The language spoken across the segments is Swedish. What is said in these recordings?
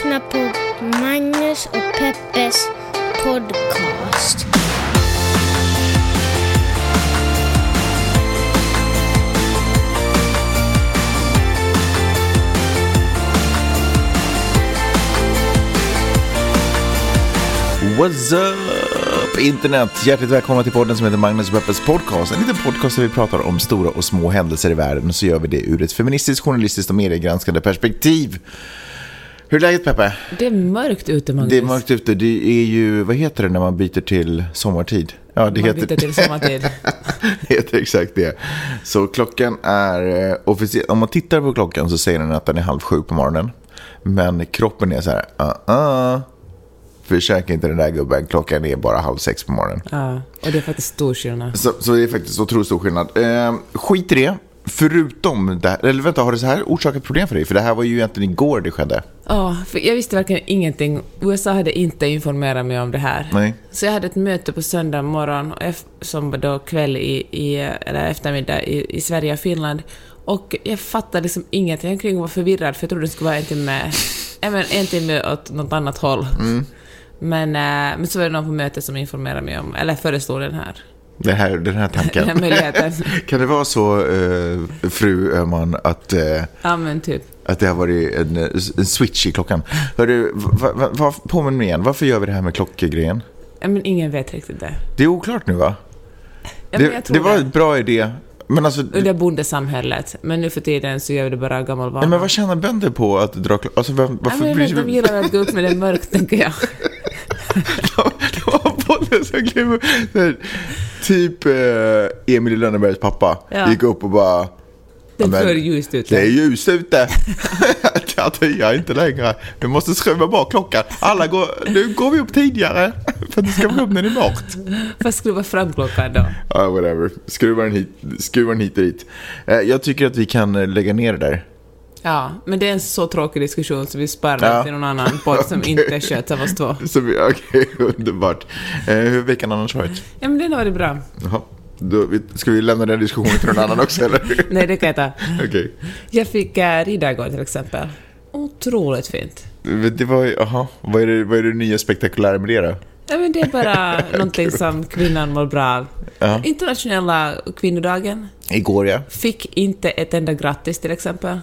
lyssnar på Magnus och Peppes podcast. What's up internet? Hjärtligt välkomna till podden som heter Magnus och Peppes podcast. En liten podcast där vi pratar om stora och små händelser i världen och så gör vi det ur ett feministiskt, journalistiskt och mediegranskande perspektiv. Hur är läget Peppe? Det är mörkt ute, Magnus. Det är mörkt ute. Det är ju, vad heter det när man byter till sommartid? Ja, det Man heter, byter till sommartid. det heter exakt det. Så klockan är eh, officiellt, om man tittar på klockan så säger den att den är halv sju på morgonen. Men kroppen är så här, uh uh. Försök inte den där gubben, klockan är bara halv sex på morgonen. Ja, och det är faktiskt stor skillnad. Så, så det är faktiskt otroligt stor skillnad. Eh, skit i det. Förutom det här, eller vänta, har det så här orsakat problem för dig? För det här var ju egentligen igår det skedde. Ja, för jag visste verkligen ingenting. USA hade inte informerat mig om det här. Nej. Så jag hade ett möte på söndag morgon, som var då kväll i, i, eller eftermiddag i, i Sverige och Finland. Och jag fattade liksom ingenting och var förvirrad, för jag trodde det skulle vara en timme, men en timme åt något annat håll. Men, eh, men så var det någon på mötet som informerade mig om, eller föreslog den här. Det här, den här tanken. Den möjligheten. kan det vara så, eh, fru Öhman, att, eh, Ja, men typ. Att det har varit en, en switch i klockan? Hörru, va, va, va, påminn mig igen, varför gör vi det här med klockgrejen? Men ingen vet riktigt det. Det är oklart nu va? Ja, men det, det var det. en bra idé. Men alltså, Under bondesamhället. Men nu för tiden så gör vi det bara gammal vana. nej, men vad tjänar bönder på att dra klockan? Alltså, varför men bryr vet, sig de gillar att gå upp med det mörkt, tänker jag. Det var podden som här, Typ eh, Emil Lönnebergs pappa Ja. gick upp och bara... Det är "Ja, men för ljust ute. Det är ljust ute. Jag tyar inte längre. Vi måste skruva bak klockan. Alla går, nu går vi upp tidigare. För att det ska vara upp när det är mörkt. Fast skruva fram klockan då. Ja, whatever. Skruva den hit, skruva den hit och dit. Eh, Jag tycker att vi kan eh, lägga ner det där. Ja, men det är en så tråkig diskussion så vi sparar Ja. till någon annan podd som Okej. inte sköts av oss två. Okej, underbart. Eh, Hur har veckan annars varit? Ja, men den har varit bra. Jaha. Då, ska vi lämna den diskussionen till någon annan också eller? Nej, det kan jag ta. Okej. Jag fick äh, rida igår till exempel. Otroligt fint. Det var ju, jaha, vad är det, vad är det nya spektakulära med det då? Ja, men det är bara någonting som kvinnan mår bra av. Ja. Internationella kvinnodagen. Igår ja. Fick inte ett enda grattis till exempel.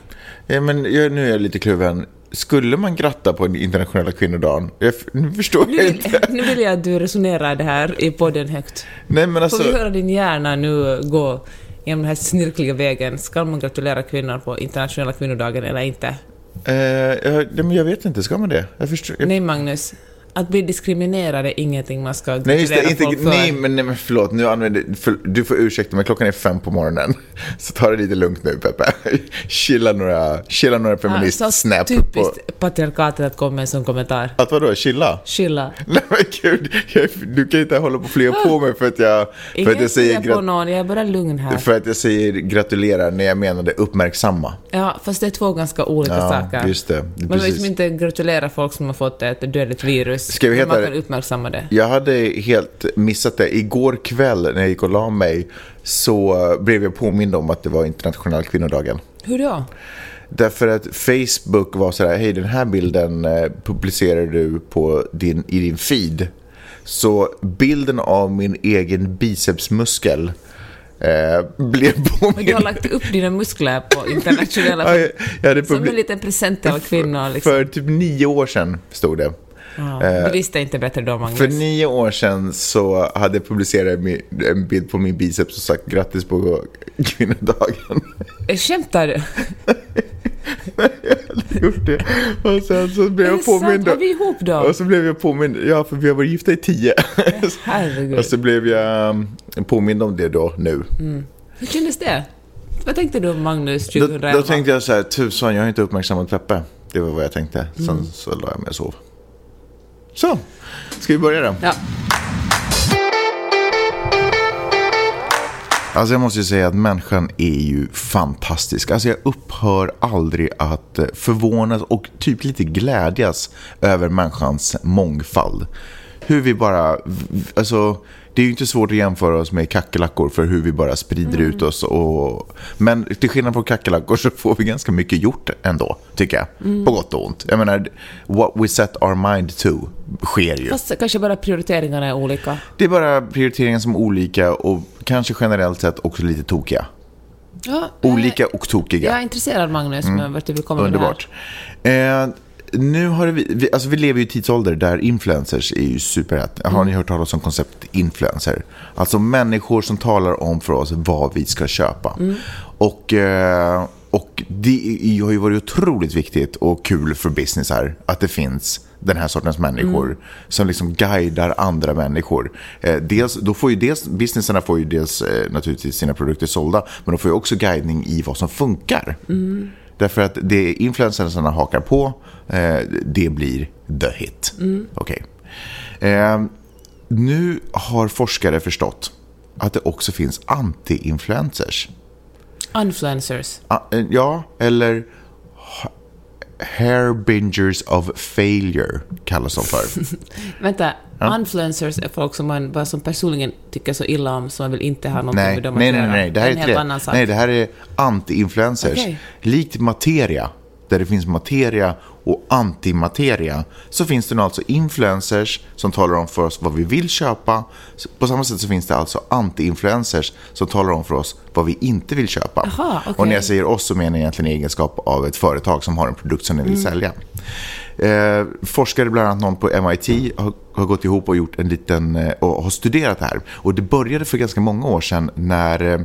ja men jag, nu är jag lite kluven. Skulle man gratta på internationella kvinnodagen? Jag, nu förstår Nu jag inte. nu vill jag att du resonerar det här i podden högt. Nej men Får vi alltså. höra din hjärna nu gå genom den här snirkliga vägen? Ska man gratulera kvinnor på internationella kvinnodagen eller inte? Eh, jag, jag vet inte, ska man det? Jag förstår. Jag, Nej, Magnus. Att bli diskriminerad är ingenting man ska nej just gratulera det, inte, folk för. nej, men, nej men förlåt, nu använder, för, du får ursäkta men klockan är fem på morgonen. Så ta det lite lugnt nu Peppe. Chilla några, chilla några feminist-snap på... typiskt patriarkatet att komma med en sån kommentar. Att vadå, chilla? Chilla. Nej men gud, jag, du kan inte hålla på och flyga på mig för att jag, för att Ingen jag säger, på någon, jag är bara lugn här. för att jag säger gratulerar när jag menade uppmärksamma. Ja, fast det är två ganska olika Ja, saker. just det. Man vill liksom inte gratulera folk som har fått ett dödligt virus. Ska vi heta man kan uppmärksamma det. Jag hade helt missat det. Igår kväll när jag gick och la mig så blev jag påmind om att det var internationella kvinnodagen. Hur då? Därför att Facebook var så här, hej den här bilden eh, publicerar du på din, i din feed. Så bilden av min egen bicepsmuskel eh, blev Och du påmind. har lagt upp dina muskler på internationella... Ja, jag, jag som en liten present till kvinnor. Liksom. För typ nio år sedan stod det. Ja, du visste inte bättre då, Magnus. För nio år sedan så hade jag publicerat en bild på min biceps och sagt grattis på kvinnodagen. Eh, Skämtar du? Gjort det. Och sen så blev Är jag det sant? påmind. Var vi ihop då? Och så blev jag påmind. Ja, för vi har varit gifta i tio. Herregud. och så blev jag um, påmind om det då nu. Hur kändes det? Vad tänkte du om Magnus Då, 2011? då tänkte jag så här, tusan jag har inte uppmärksammat Peppe. Det var vad jag tänkte. Sen Mm. så la jag mig och sov. Så, ska vi börja då? Ja. Alltså jag måste ju säga att människan är ju fantastisk. Alltså jag upphör aldrig att eh, förvånas och typ lite glädjas över människans mångfald. Hur vi bara, alltså det är ju inte svårt att jämföra oss med kackerlackor för hur vi bara sprider ut oss. Och, men till skillnad från kackerlackor så får vi ganska mycket gjort ändå, tycker jag. På gott och ont. Jag menar, what we set our mind to sker ju. Fast kanske bara prioriteringarna är olika. Det är bara prioriteringar som är olika och kanske generellt sett också lite tokiga. Ja, Olika och tokiga. Jag är intresserad Magnus, men vart du vill komma med det här. Underbart. Eh, nu har vi, vi, alltså vi lever ju i tidsålder där influencers är ju superhett. Har ni hört talas om konceptet influencer? Alltså människor som talar om för oss vad vi ska köpa. Och, eh, och det har ju varit otroligt viktigt och kul för business här att det finns den här sortens människor som liksom guidar andra människor. Eh, dels, då får ju dels, businesserna får ju dels eh, naturligtvis sina produkter sålda, men de får ju också guidning i vad som funkar. Därför att det influencersarna hakar på, eh, det blir the hit. Okej. Eh, nu har forskare förstått att det också finns anti-influencers. Influencers. Ah, eh, ja, eller hairbingers of failure kallas de för. Vänta, influencers är folk som man bara som personligen tycker så illa om, som man vill inte ha någonting nej, med dem nej, att nej, göra. nej, det här är, en helt tre. annan sak. Nej, det här är anti-influencers. Okej. Likt materia, där det finns materia och antimateria, så finns det nu alltså influencers som talar om för oss vad vi vill köpa. På samma sätt så finns det alltså anti-influencers som talar om för oss vad vi inte vill köpa. Aha, okej. Och när jag säger oss så menar jag egentligen egenskap av ett företag som har en produkt som Mm. vill sälja. Eh, forskare, bland annat någon på MIT, har, har gått ihop och gjort en liten, eh, och har studerat det här. Och det började för ganska många år sedan när eh,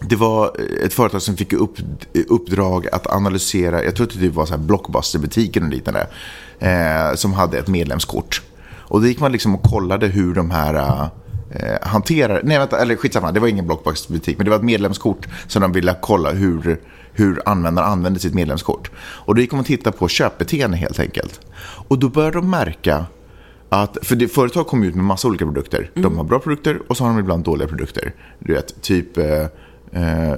det var eh, ett företag som fick upp, eh, uppdrag att analysera, jag tror att det var så här Blockbusterbutiken och liknande, eh, som hade ett medlemskort. Och då gick man liksom och kollade hur de här eh, hanterar, nej vänta, eller skitsamma, det var ingen Blockbusterbutik, men det var ett medlemskort som de ville kolla hur, hur användaren använde sitt medlemskort. Och då gick man och tittade på köpbeteende helt enkelt. Och då började de märka att, för det, företag kommer ut med massa olika produkter. De har bra produkter och så har de ibland dåliga produkter. Du vet, typ eh, eh,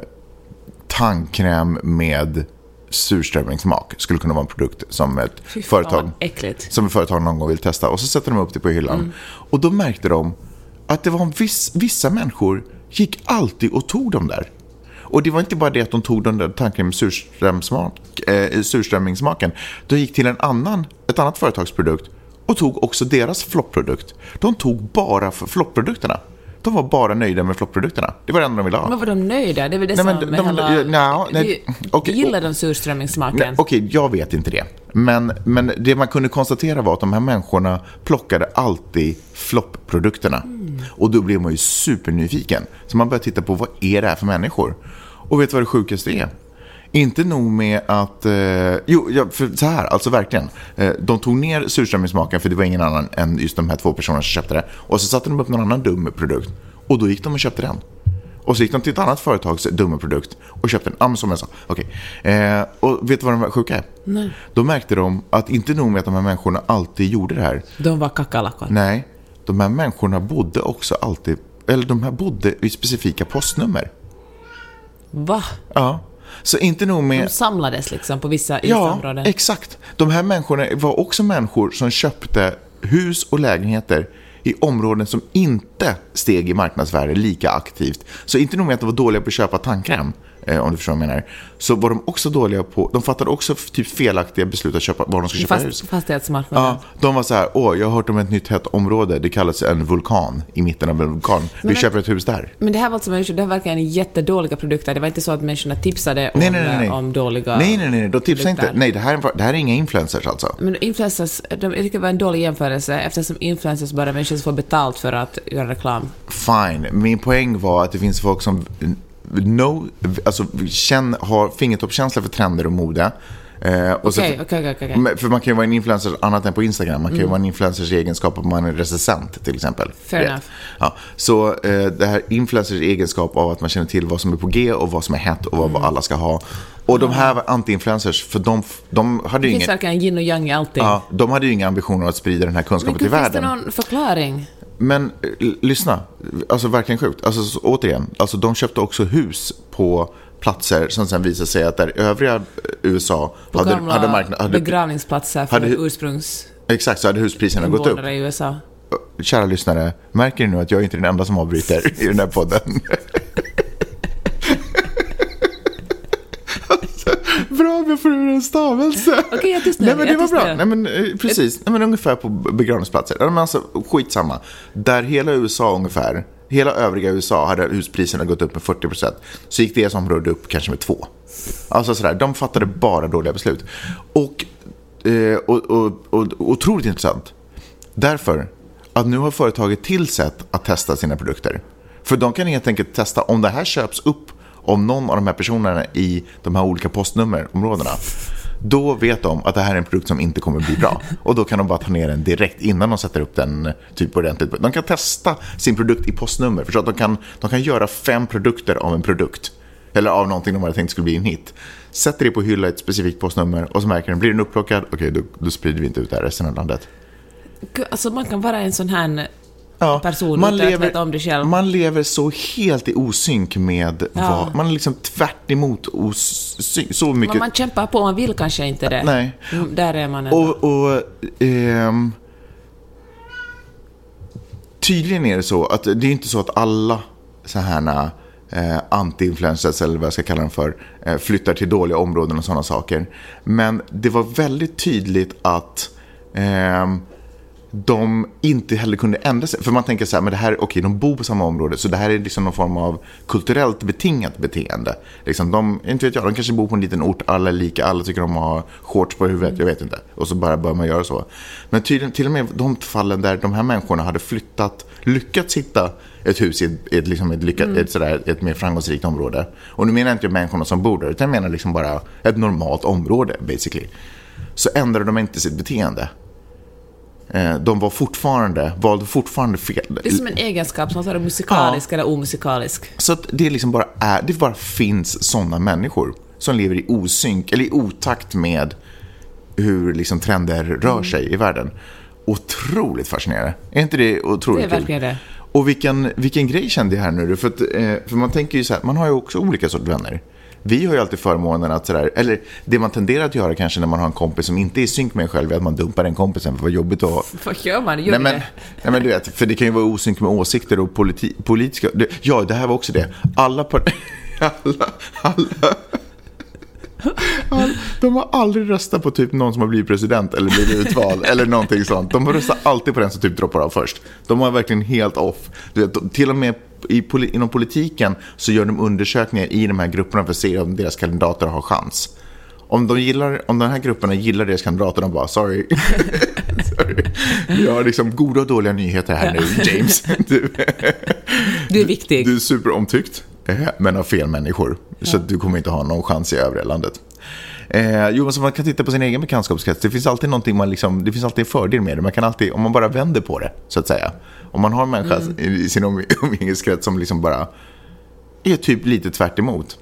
tandkräm med surströmmingssmak skulle kunna vara en produkt som ett Fy företag äckligt. som ett företag någon gång vill testa. Och så sätter de upp det på hyllan. Och då märkte de att det var en viss, vissa människor gick alltid och tog dem där. Och det var inte bara det att de tog den där tanken med surströmmingssmak, eh, surströmmingssmaken. De gick till en annan, ett annat företagsprodukt och tog också deras floppprodukt. De tog bara för flopprodukterna. De var bara nöjda med flopprodukterna. Det var det enda de ville ha. Men var de nöjda? Det är väl det Nej, som de- med de- hela... ja, nej, Vi- okej, Gillar de surströmmingssmaken? Okej, jag vet inte det. Men, men det man kunde konstatera var att de här människorna plockade alltid floppprodukterna. Och då blev man ju supernyfiken. Så man började titta på vad är det här för människor? Och vet du vad det sjukaste är? Inte nog med att... Eh, jo, ja, för så här, alltså verkligen. Eh, de tog ner surströmmingssmaken för det var ingen annan än just de här två personerna som köpte det. Och så satte de upp någon annan dum produkt. Och då gick de och köpte den. Och så gick de till ett annat företags dumma produkt och köpte en. Ja, men som jag sa. Okej. Eh, och vet du vad de var sjuka är? Nej. Då märkte de att inte nog med att de här människorna alltid gjorde det här. De var kackerlackor. Nej, de här människorna bodde också alltid, eller de här bodde i specifika postnummer. Va? Ja. Så inte nog med... De samlades liksom på vissa, Ja, områden? exakt. De här människorna var också människor som köpte hus och lägenheter i områden som inte steg i marknadsvärde lika aktivt. Så inte nog med att de var dåliga på att köpa tandkräm, om du förstår vad jag menar, så var de också dåliga på, de fattade också typ felaktiga beslut att köpa, var de ska köpa hus. Fast, fastighetsmarknaden? Ja, de var så här, åh, jag har hört om ett nytt hett område, det kallas en vulkan, i mitten av en vulkan. Vi Men- köper ett hus där. Men det här var alltså människor, det här verkar en jättedåliga produkter. Det var inte så att människorna tipsade om, Nej, nej, nej. nej. om dåliga Nej, nej, nej, de tipsar inte. Nej, det här, är- det här är inga influencers alltså. Men influencers, de, jag tycker det var en dålig jämförelse eftersom influencers bara människor som får betalt för att göra reklam. Fine. Min poäng var att det finns folk som no, alltså, känn, har fingertoppskänsla för trender och mode. Eh, och okej, okej, okej. Men- För man kan ju vara en influencer annat än på Instagram. Man kan ju vara en influencers egenskap att man är recensent till exempel. Fair enough. Ja, så eh, det här influencers egenskap av att man känner till vad som är på G och vad som är hett och vad, vad alla ska ha. Och de här var anti-influencers, för de, de hade Det ju finns ingen... verkligen yin och yang i allting. Ja, de hade ju inga ambitioner att sprida den här Men kunskapen gud, till finns det världen. någon förklaring? Men eh, lyssna, alltså verkligen sjukt. Alltså så, återigen, alltså de köpte också hus på platser som sen visade sig att där övriga eh, USA På hade, gamla hade marknad... Hade, begravningsplatser för hade- ursprungs... exakt, så hade huspriserna gått upp. i USA. kära lyssnare, märker ni nu att jag är inte är den enda som avbryter i den här podden? Alltså, bra om jag får ur en stavelse. Okej, jag tystnar. Nej, men det Jag var bra. Nej, men, eh, precis. Nej, men ungefär på begravningsplatser. Men alltså, skitsamma. Där hela USA ungefär, hela övriga USA hade huspriserna gått upp med 40%. Så gick det som rörde upp kanske med två. Alltså sådär, de fattade bara dåliga beslut. Och, eh, och, och, och, otroligt intressant. Därför att nu har företaget tillsett att testa sina produkter. För de kan helt enkelt testa om det här köps upp om någon av de här personerna i de här olika postnummerområdena. Då vet de att det här är en produkt som inte kommer bli bra. Och då kan de bara ta ner den direkt innan de sätter upp den typ ordentligt. De kan testa sin produkt i postnummer. Förstå att de kan, de kan göra fem produkter av en produkt. Eller av någonting de hade tänkt skulle bli en hit. Sätter det på hylla i ett specifikt postnummer och så märker de, blir den upplockad? Okej, då, då sprider vi inte ut det här resten av landet. Alltså man kan vara en sån här Ja, person utan att veta om det själv. man lever så helt i osynk med Ja. vad... Man är liksom tvärt emot osynk, så mycket. Men man kämpar på, man vill kanske inte det. Nej. Mm, Där är man ändå. Och, och ehm, tydligen är det så att det är inte så att alla så här eh, anti-influencers eller vad jag ska kalla dem för eh, flyttar till dåliga områden och sådana saker. Men det var väldigt tydligt att ehm, de inte heller kunde ändra sig. För man tänker så här, men det här, okej, de bor på samma område, så det här är liksom någon form av kulturellt betingat beteende. Liksom de, inte vet jag, de kanske bor på en liten ort, alla är lika, alla tycker om att ha shorts på huvudet, jag vet inte. Och så bara börjar man göra så. Men tydligen, till och med de fallen där de här människorna hade flyttat, lyckats hitta ett hus i ett, ett, liksom ett, lyckat, ett, sådär, ett mer framgångsrikt område. Och nu menar jag inte människorna som bor där, utan jag menar liksom bara ett normalt område, basically. Så ändrade de inte sitt beteende. Eh, De var fortfarande, valde fortfarande fel. Det är som en egenskap, som att vara musikalisk eller omusikalisk. Så det liksom bara är, det bara finns sådana människor som lever i osynk, eller i otakt med hur liksom trender rör sig i världen. Otroligt fascinerande. Är inte det otroligt Det är verkligen det. Och vilken, vilken grej kände jag här nu. För, att, eh, för man tänker ju så här, man har ju också olika sorters vänner. Vi har ju alltid förmånen att sådär, eller det man tenderar att göra kanske när man har en kompis som inte är i synk med en själv är att man dumpar den kompisen för vad jobbigt att Vad gör man? Gör Nej men, det? nej men du vet, för det kan ju vara osynk med åsikter och politi politiska... Ja, det här var också det. Alla, par- alla, alla, all, De har aldrig röstat på typ någon som har blivit president eller blivit utvald eller någonting sånt. De röstar alltid på den som typ droppar av först. De var verkligen helt off. Vet, till och med i, inom politiken så gör de undersökningar i de här grupperna för att se om deras kandidater har chans. Om, de gillar, om de här grupperna gillar deras kandidater, de bara sorry. sorry. Vi har liksom goda och dåliga nyheter här nu, James. Du, Du är viktig. du är superomtyckt, men av fel människor. Så att du kommer inte ha någon chans i övriga landet. Eh, jo, men så man kan titta på sin egen bekantskapskrets. Det finns alltid någonting man liksom, det finns alltid en fördel med det. Man kan alltid, om man bara vänder på det, så att säga. Om man har en människa i sin umgängeskrets som liksom bara är typ lite tvärt emot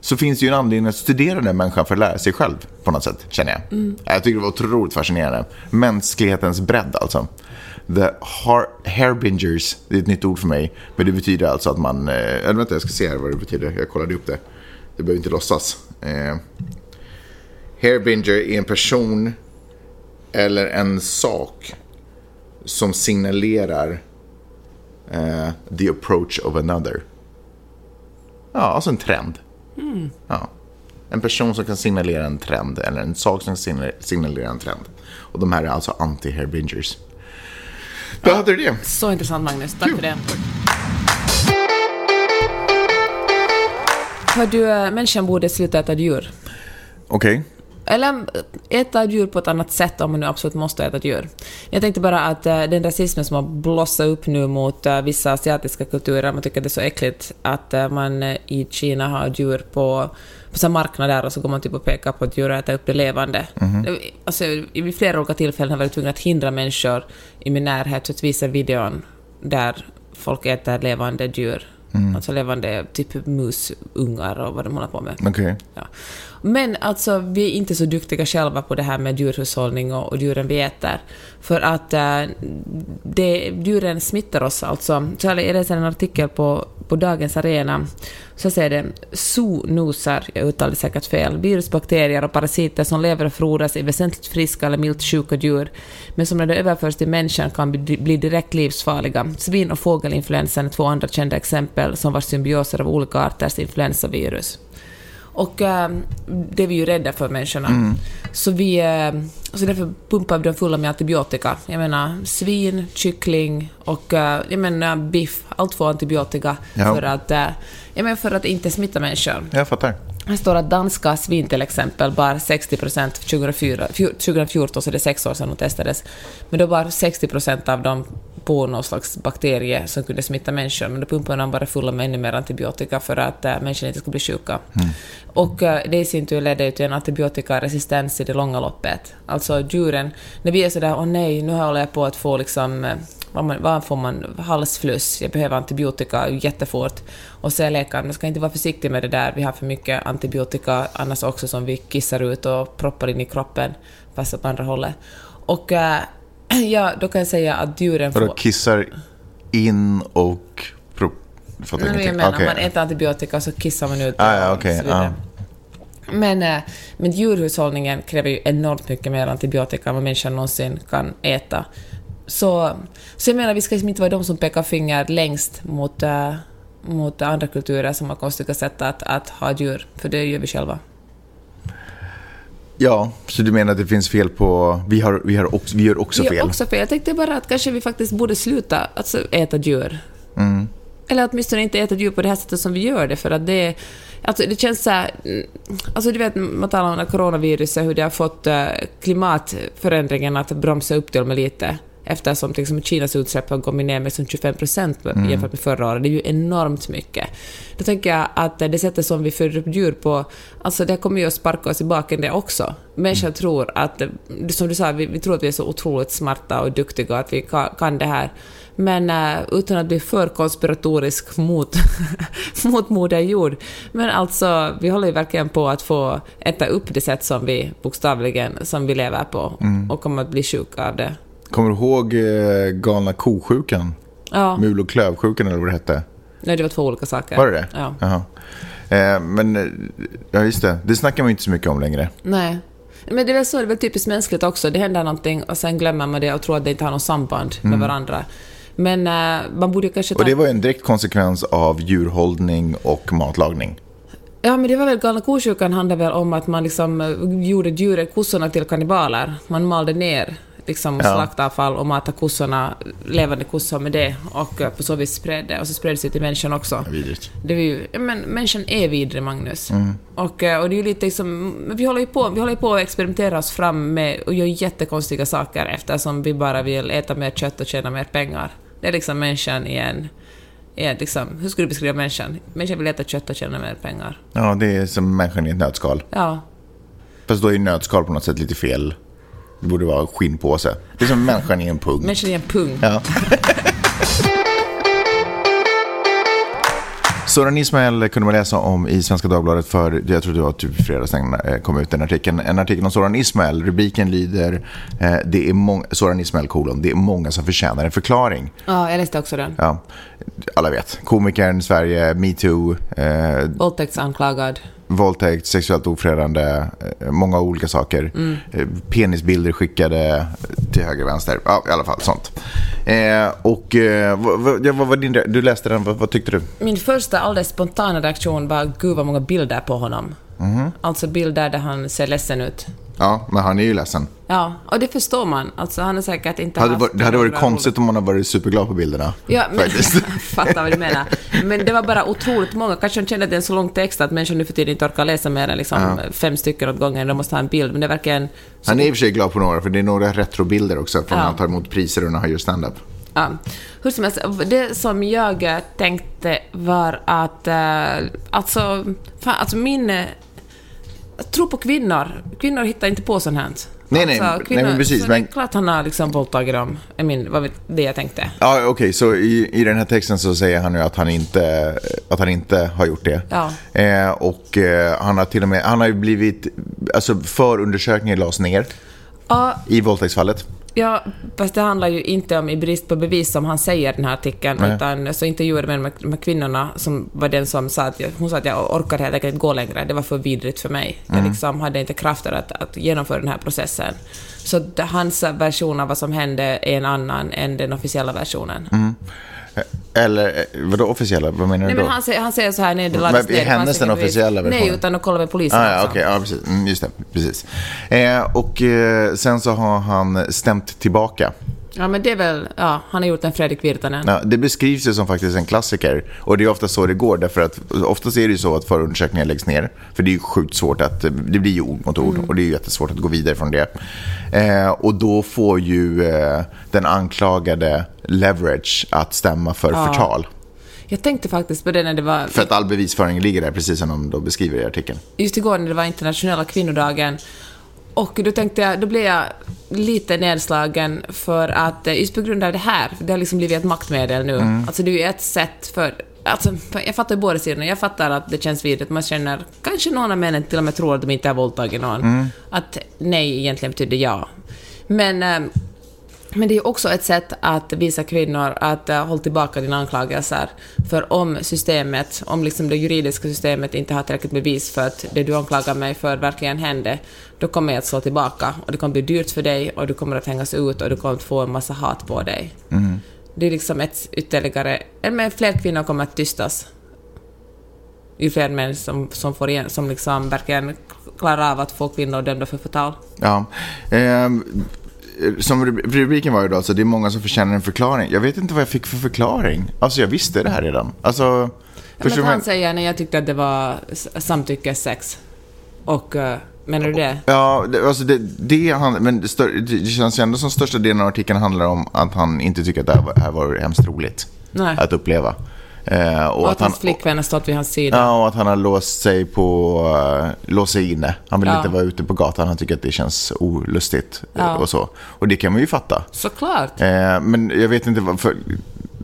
så finns det ju en anledning att studera den människan för att lära sig själv på något sätt, känner jag. Jag tycker det var otroligt fascinerande. Mänsklighetens bredd alltså. The har- hairbingers, det är ett nytt ord för mig, men det betyder alltså att man... Eh, eller vänta, jag ska se här vad det betyder. Jag kollade upp det. Det behöver inte låtsas. Eh, hairbinger är en person eller en sak som signalerar eh, the approach of another. Ja, alltså en trend. Ja. En person som kan signalera en trend eller en sak som kan signal- signalera en trend. Och de här är alltså anti-hairbingers. Då hade du det. Så intressant Magnus, tack för det. Hör du, äh, människan borde sluta äta djur. Okej. Eller äta djur på ett annat sätt om man nu absolut måste äta djur. Jag tänkte bara att äh, den rasismen som har blossat upp nu mot äh, vissa asiatiska kulturer, man tycker det är så äckligt att äh, man i Kina har djur på, på så här marknader och så går man typ och pekar på ett djur och äter upp det levande. Alltså, vid flera olika tillfällen har jag varit tvungen att hindra människor i min närhet att visa videon där folk äter levande djur. Alltså levande typ musungar och vad de håller på med. Okej. Ja. Men alltså, vi är inte så duktiga själva på det här med djurhushållning och, och djuren vi äter. För att äh, det, djuren smittar oss alltså. Så jag läste en artikel på, på dagens arena så säger det zoonosar, jag uttalade säkert fel, virus, bakterier och parasiter som lever och frodas i väsentligt friska eller milt sjuka djur, men som när de överförs till människan kan bli, bli direkt livsfarliga. Svin och fågelinfluensan är två andra kända exempel som var symbioser av olika arters influensavirus. Och äh, det är vi ju rädda för människorna. Så, vi, äh, så därför pumpar vi dem fulla med antibiotika. Jag menar svin, kyckling och äh, jag menar biff. Allt får antibiotika Ja. för, att, äh, jag menar för att inte smitta människor. Jag fattar. Här står att danska svin till exempel bar 60 procent 2004, fjor- 2014, så det är sex år sedan de testades, men då var 60 procent av dem på någon slags bakterie som kunde smitta människor, men då pumpade de bara fulla med ännu mer antibiotika för att äh, människor inte skulle bli sjuka. Och äh, det i sin tur ledde ju till en antibiotikaresistens i det långa loppet. Alltså djuren, när vi är sådär åh nej, nu håller jag på att få liksom äh, vad, man, vad får man? Halsfluss, jag behöver antibiotika jättefort. Och säger läkaren, man ska inte vara försiktig med det där, vi har för mycket antibiotika annars också som vi kissar ut och proppar in i kroppen, fast åt andra hållet. Och ja, då kan jag säga att djuren Vadå, får... kissar in och... Pro... Fattar Nej, jag menar, Okej. man äter antibiotika så kissar man ut Ah, ja, och vidare. ja. Men, äh, men djurhushållningen kräver ju enormt mycket mer antibiotika än vad människan någonsin kan äta. Så, så jag menar, vi ska liksom inte vara de som pekar finger längst mot, äh, mot andra kulturer som har konstiga sätt att, att ha djur, för det gör vi själva. Ja, så du menar att det finns fel på... Vi, har, vi, har också, vi gör också Vi fel? gör också fel. Jag tänkte bara att kanske vi faktiskt borde sluta alltså, äta djur. Mm. Eller åtminstone inte äta djur på det här sättet som vi gör det, för att det, alltså det känns så här, mm, Alltså du vet, man talar om coronaviruset, hur det har fått eh, klimatförändringen att bromsa upp till och med lite. Eftersom till exempel Kinas utsläpp har gått ner med som 25 procent jämfört med förra året. Det är ju enormt mycket. Då tänker jag att det sättet som vi föder upp djur på, alltså det kommer ju att sparka oss i baken det också. Människan tror att, som du sa, vi, vi tror att vi är så otroligt smarta och duktiga att vi kan, kan det här. Men uh, utan att bli för konspiratorisk mot, mot Moder Jord. Men alltså, vi håller ju verkligen på att få äta upp det sätt som vi bokstavligen som vi lever på och kommer att bli sjuka av det. Kommer du ihåg eh, galna kosjukan? Ja, Mul och klövsjukan eller vad det hette? nej, det var två olika saker. Var det det? Ja. Jaha. Eh, men, eh, ja just det. Det snackar man ju inte så mycket om längre. Nej. Men det är väl så, det är väl typiskt mänskligt också. Det händer någonting och sen glömmer man det och tror att det inte har något samband med varandra. Men eh, man borde kanske ta... Och det var ju en direkt konsekvens av djurhållning och matlagning. Ja, men det var väl galna ko-sjukan handlade väl om att man liksom eh, gjorde djuren, kossorna till kannibaler. Man malde ner liksom Ja. slaktavfall och matade kossorna, levande kossor med det och på så vis spred det. Och så spreds det till människan också. Vidrigt. Det är ju, men människan är vidrig, Magnus. Mm. Och, eh, och det är ju lite liksom, vi håller ju på, vi håller på att experimentera oss fram med och göra jättekonstiga saker eftersom vi bara vill äta mer kött och tjäna mer pengar. Det är liksom människan i en, en liksom, hur skulle du beskriva människan? Människan vill äta kött och tjäna mer pengar. Ja, det är som människan i ett nötskal. Ja, Fast då är ju nötskal på något sätt lite fel. Det borde vara skinnpåse. Det är som människan i en pung. människan är en pung. Ja. Soran Ismail kunde man läsa om i Svenska Dagbladet för, jag tror det var typ fredags den eh, kom ut den artikeln. En artikel om Soran Ismail, rubriken lyder eh, det är Soran Ismail kolon, det är många som förtjänar en förklaring. Ja, jag läste också den. Ja, alla vet. Komikern, Sverige, metoo, eh, Våldtäktsanklagad. Våldtäkt, sexuellt ofredande, eh, många olika saker. Eh, Penisbilder skickade till höger och vänster. Ja, i alla fall sånt. Eh, och eh, vad, vad, var din, du läste den, vad, vad tyckte du? Min första alldeles spontana reaktion var gud vad många bilder på honom. Mhm. Alltså bilder där han ser ledsen ut. Ja, men han är ju ledsen. Ja, och det förstår man. Alltså han har säkert inte Hade, haft varit- det hade varit konstigt om man hade varit superglad på bilderna. Ja, men, Faktiskt. fattar vad du menar. Men det var bara otroligt många. Kanske de kände att det är en så lång text att människor nu för tiden inte orkar läsa mer än liksom fem stycken åt gången. De måste ha en bild. Men det är verkligen... Han är i och för sig glad på några, för det är några retrobilder också från Ja. när han tar emot priser och när han gör stand-up. Ja. Hur som helst, det som jag eh, tänkte var att... Eh, alltså, fan, alltså min... tror på kvinnor. Kvinnor hittar inte på sånt här. Nej, nej, alltså, nej, men precis, Så men- det är klart han har liksom våldtagit dem. I min, vad det jag tänkte. Ja, okej, så i, i den här texten så säger han ju att han inte, att han inte har gjort det. Ja. Eh, och eh, han har till och med, han har ju blivit, alltså förundersökningen lades ner Ja, i våldtäktsfallet. Ja, fast det handlar ju inte om i brist på bevis som han säger i den här artikeln, Nej. utan så intervjuade med de här- kvinnorna som var den som sa att jag, hon sa att jag orkar helt enkelt inte gå längre, det var för vidrigt för mig. Jag liksom hade inte krafter att, att genomföra den här processen. Så hans version av vad som hände är en annan än den officiella versionen. Eller eh, vadå officiella? Vad menar Nej, du men då? han, säger, han säger så här, nej det Men lades är ner. det hennes den officiella versionen? Nej, utan att kolla med polisen Ah, ja, alltså. okej, ja, precis. Mm, just det, precis. Eh, och eh, sen så har han stämt tillbaka. Ja, men det är väl, ja, han har gjort en Fredrik Virtanen. Ja, det beskrivs ju som faktiskt en klassiker. Och det är ofta så det går. Därför att oftast är det ju så att förundersökningar läggs ner. För det är ju sjukt svårt att, det blir ju ord mot ord. Och det är ju jättesvårt att gå vidare från det. Eh, och då får ju eh, den anklagade leverage att stämma för förtal. Jag tänkte faktiskt på det när det var... För att all bevisföring ligger där, precis som de beskriver i artikeln. just igår när det var internationella kvinnodagen och då tänkte jag, då blev jag lite nedslagen för att eh, just på grund av det här, för det har liksom blivit ett maktmedel nu. Alltså det är ju ett sätt för Alltså, jag fattar ju båda sidorna. Jag fattar att det känns vidrigt. Man känner, kanske någon av männen till och med tror att de inte har våldtagit någon. Att nej egentligen betyder ja. Men, eh, men det är också ett sätt att visa kvinnor att uh, håll tillbaka dina anklagelser. För om systemet, om liksom det juridiska systemet inte har tillräckligt bevis för att det du anklagar mig för verkligen hände, då kommer jag att slå tillbaka. Och det kommer bli dyrt för dig och du kommer att hängas ut och du kommer att få en massa hat på dig. Det är liksom ett ytterligare... eller Men fler kvinnor kommer att tystas. Ju fler män som, som, får igen, som liksom verkligen klarar av att få kvinnor dömda för förtal. Ja. ehm, som rub- rubriken var ju då, alltså det är många som förtjänar en förklaring. Jag vet inte vad jag fick för förklaring. Alltså jag visste det här redan. Alltså, men han vad- säger när jag tyckte att det var s- samtyckessex. Och uh, menar du det? Ja, det, alltså det, det, han, men det det känns ju ändå som största delen av artikeln handlar om att han inte tycker att det här var, här var hemskt roligt Nej. att uppleva. Eh, och, Och att att han, hans flickvän har stått vid hans sida. ja, och att han har låst sig på, uh, låst sig inne. Han vill Ja. inte vara ute på gatan, han tycker att det känns olustigt eh, Ja. och så. Och det kan man ju fatta. Såklart. Eh, men jag vet inte vad... För,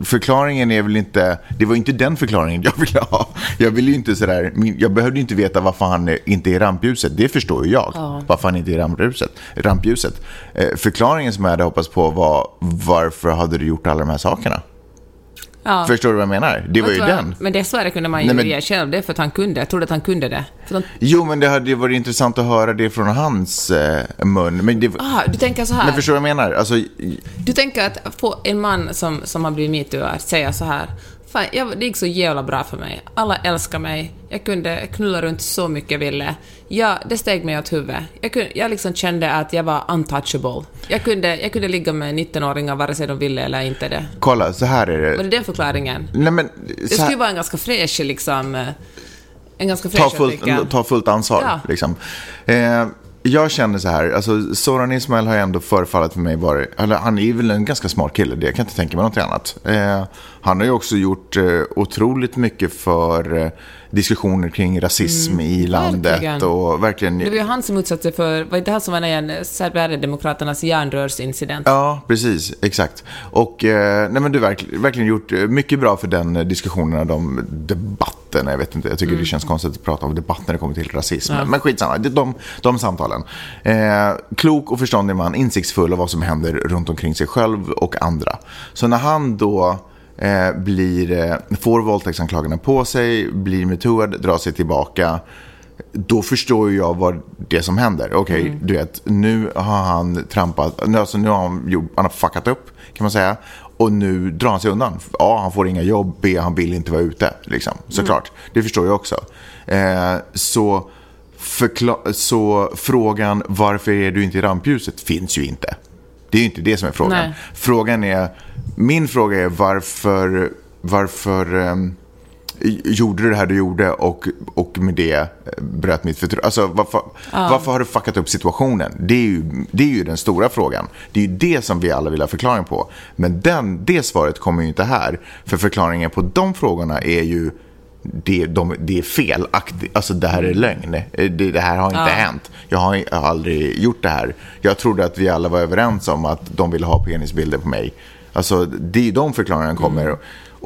förklaringen är väl inte... Det var inte den förklaringen jag ville ha. Jag ville inte sådär... Jag behövde inte veta varför han inte är i rampljuset. Det förstår ju jag. Ja. Varför han inte är i rampljuset. rampljuset. Eh, förklaringen som jag hade hoppats på var varför hade du gjort alla de här sakerna? Ja. Förstår du vad jag menar? Det var ju vad? den. Men det svaret kunde man ju Nej, men- själv. Det för att han kunde. Jag trodde att han kunde det. De, Jo, men det hade varit intressant att höra det från hans eh, mun. Men, det, ah, du tänker så här. men förstår du vad jag menar? Alltså, Du tänker att få en man som, som har blivit metooad säga så här Fan, jag, det gick så jävla bra för mig. Alla älskar mig. Jag kunde knulla runt så mycket jag ville. Ja, det steg mig åt huvudet. Jag, kunde, jag liksom kände att jag var untouchable. Jag kunde, jag kunde ligga med 19-åringar vare sig de ville eller inte det. kolla, så här är det. Var det den förklaringen? Nej, men, Det så här- skulle vara en ganska fräsch liksom... eh, En ganska fräsch ta fullt, ta fullt ansvar. Ja. Liksom. Eh, jag känner så här, alltså Soran Ismail har ju ändå förefallit för mig vara, eller han är väl en ganska smart kille, det jag kan inte tänka mig något annat. Eh, han har ju också gjort eh, otroligt mycket för eh, diskussioner kring rasism i landet Mm, verkligen. och verkligen... Det var ju han som utsatte sig för... Var inte han som var den Sverigedemokraternas järnrörsincident? Ja, precis. Exakt. Och eh, nej, men du har verk, verkligen gjort eh, mycket bra för den eh, diskussionen och de debatterna. Jag vet inte, jag tycker Mm. det känns konstigt att prata om debatt när det kommer till rasism. Men skitsamma, det- de, de samtalen. Eh, klok och förståndig man, insiktsfull av vad som händer runt omkring sig själv och andra. Så när han då eh, blir, eh, får våldtäktsanklagelserna på sig, blir metooad, drar sig tillbaka då förstår jag vad det som händer. Okej, du vet, nu har han trampat, nu, alltså, nu har han, han har fuckat upp, kan man säga. Och nu drar han sig undan. A, han får inga jobb, B, han vill inte vara ute. Liksom. Såklart, det förstår jag också. Eh, så, så frågan varför är du inte i rampljuset finns ju inte. Det är ju inte det som är frågan. Nej. Frågan är, min fråga är varför, varför ehm, gjorde du det här du gjorde och, och med det eh, bröt mitt förtroende. Alltså, varför, varför har du fuckat upp situationen? Det är, ju, det är ju den stora frågan. Det är ju det som vi alla vill ha förklaring på. Men den, det svaret kommer ju inte här. För förklaringen på de frågorna är ju det, de, det är felaktigt. Alltså det här är lögn. Det, det här har inte hänt. Jag har, jag har aldrig gjort det här. Jag trodde att vi alla var överens om att de ville ha penisbilder på mig. Alltså det är de förklaringarna kommer.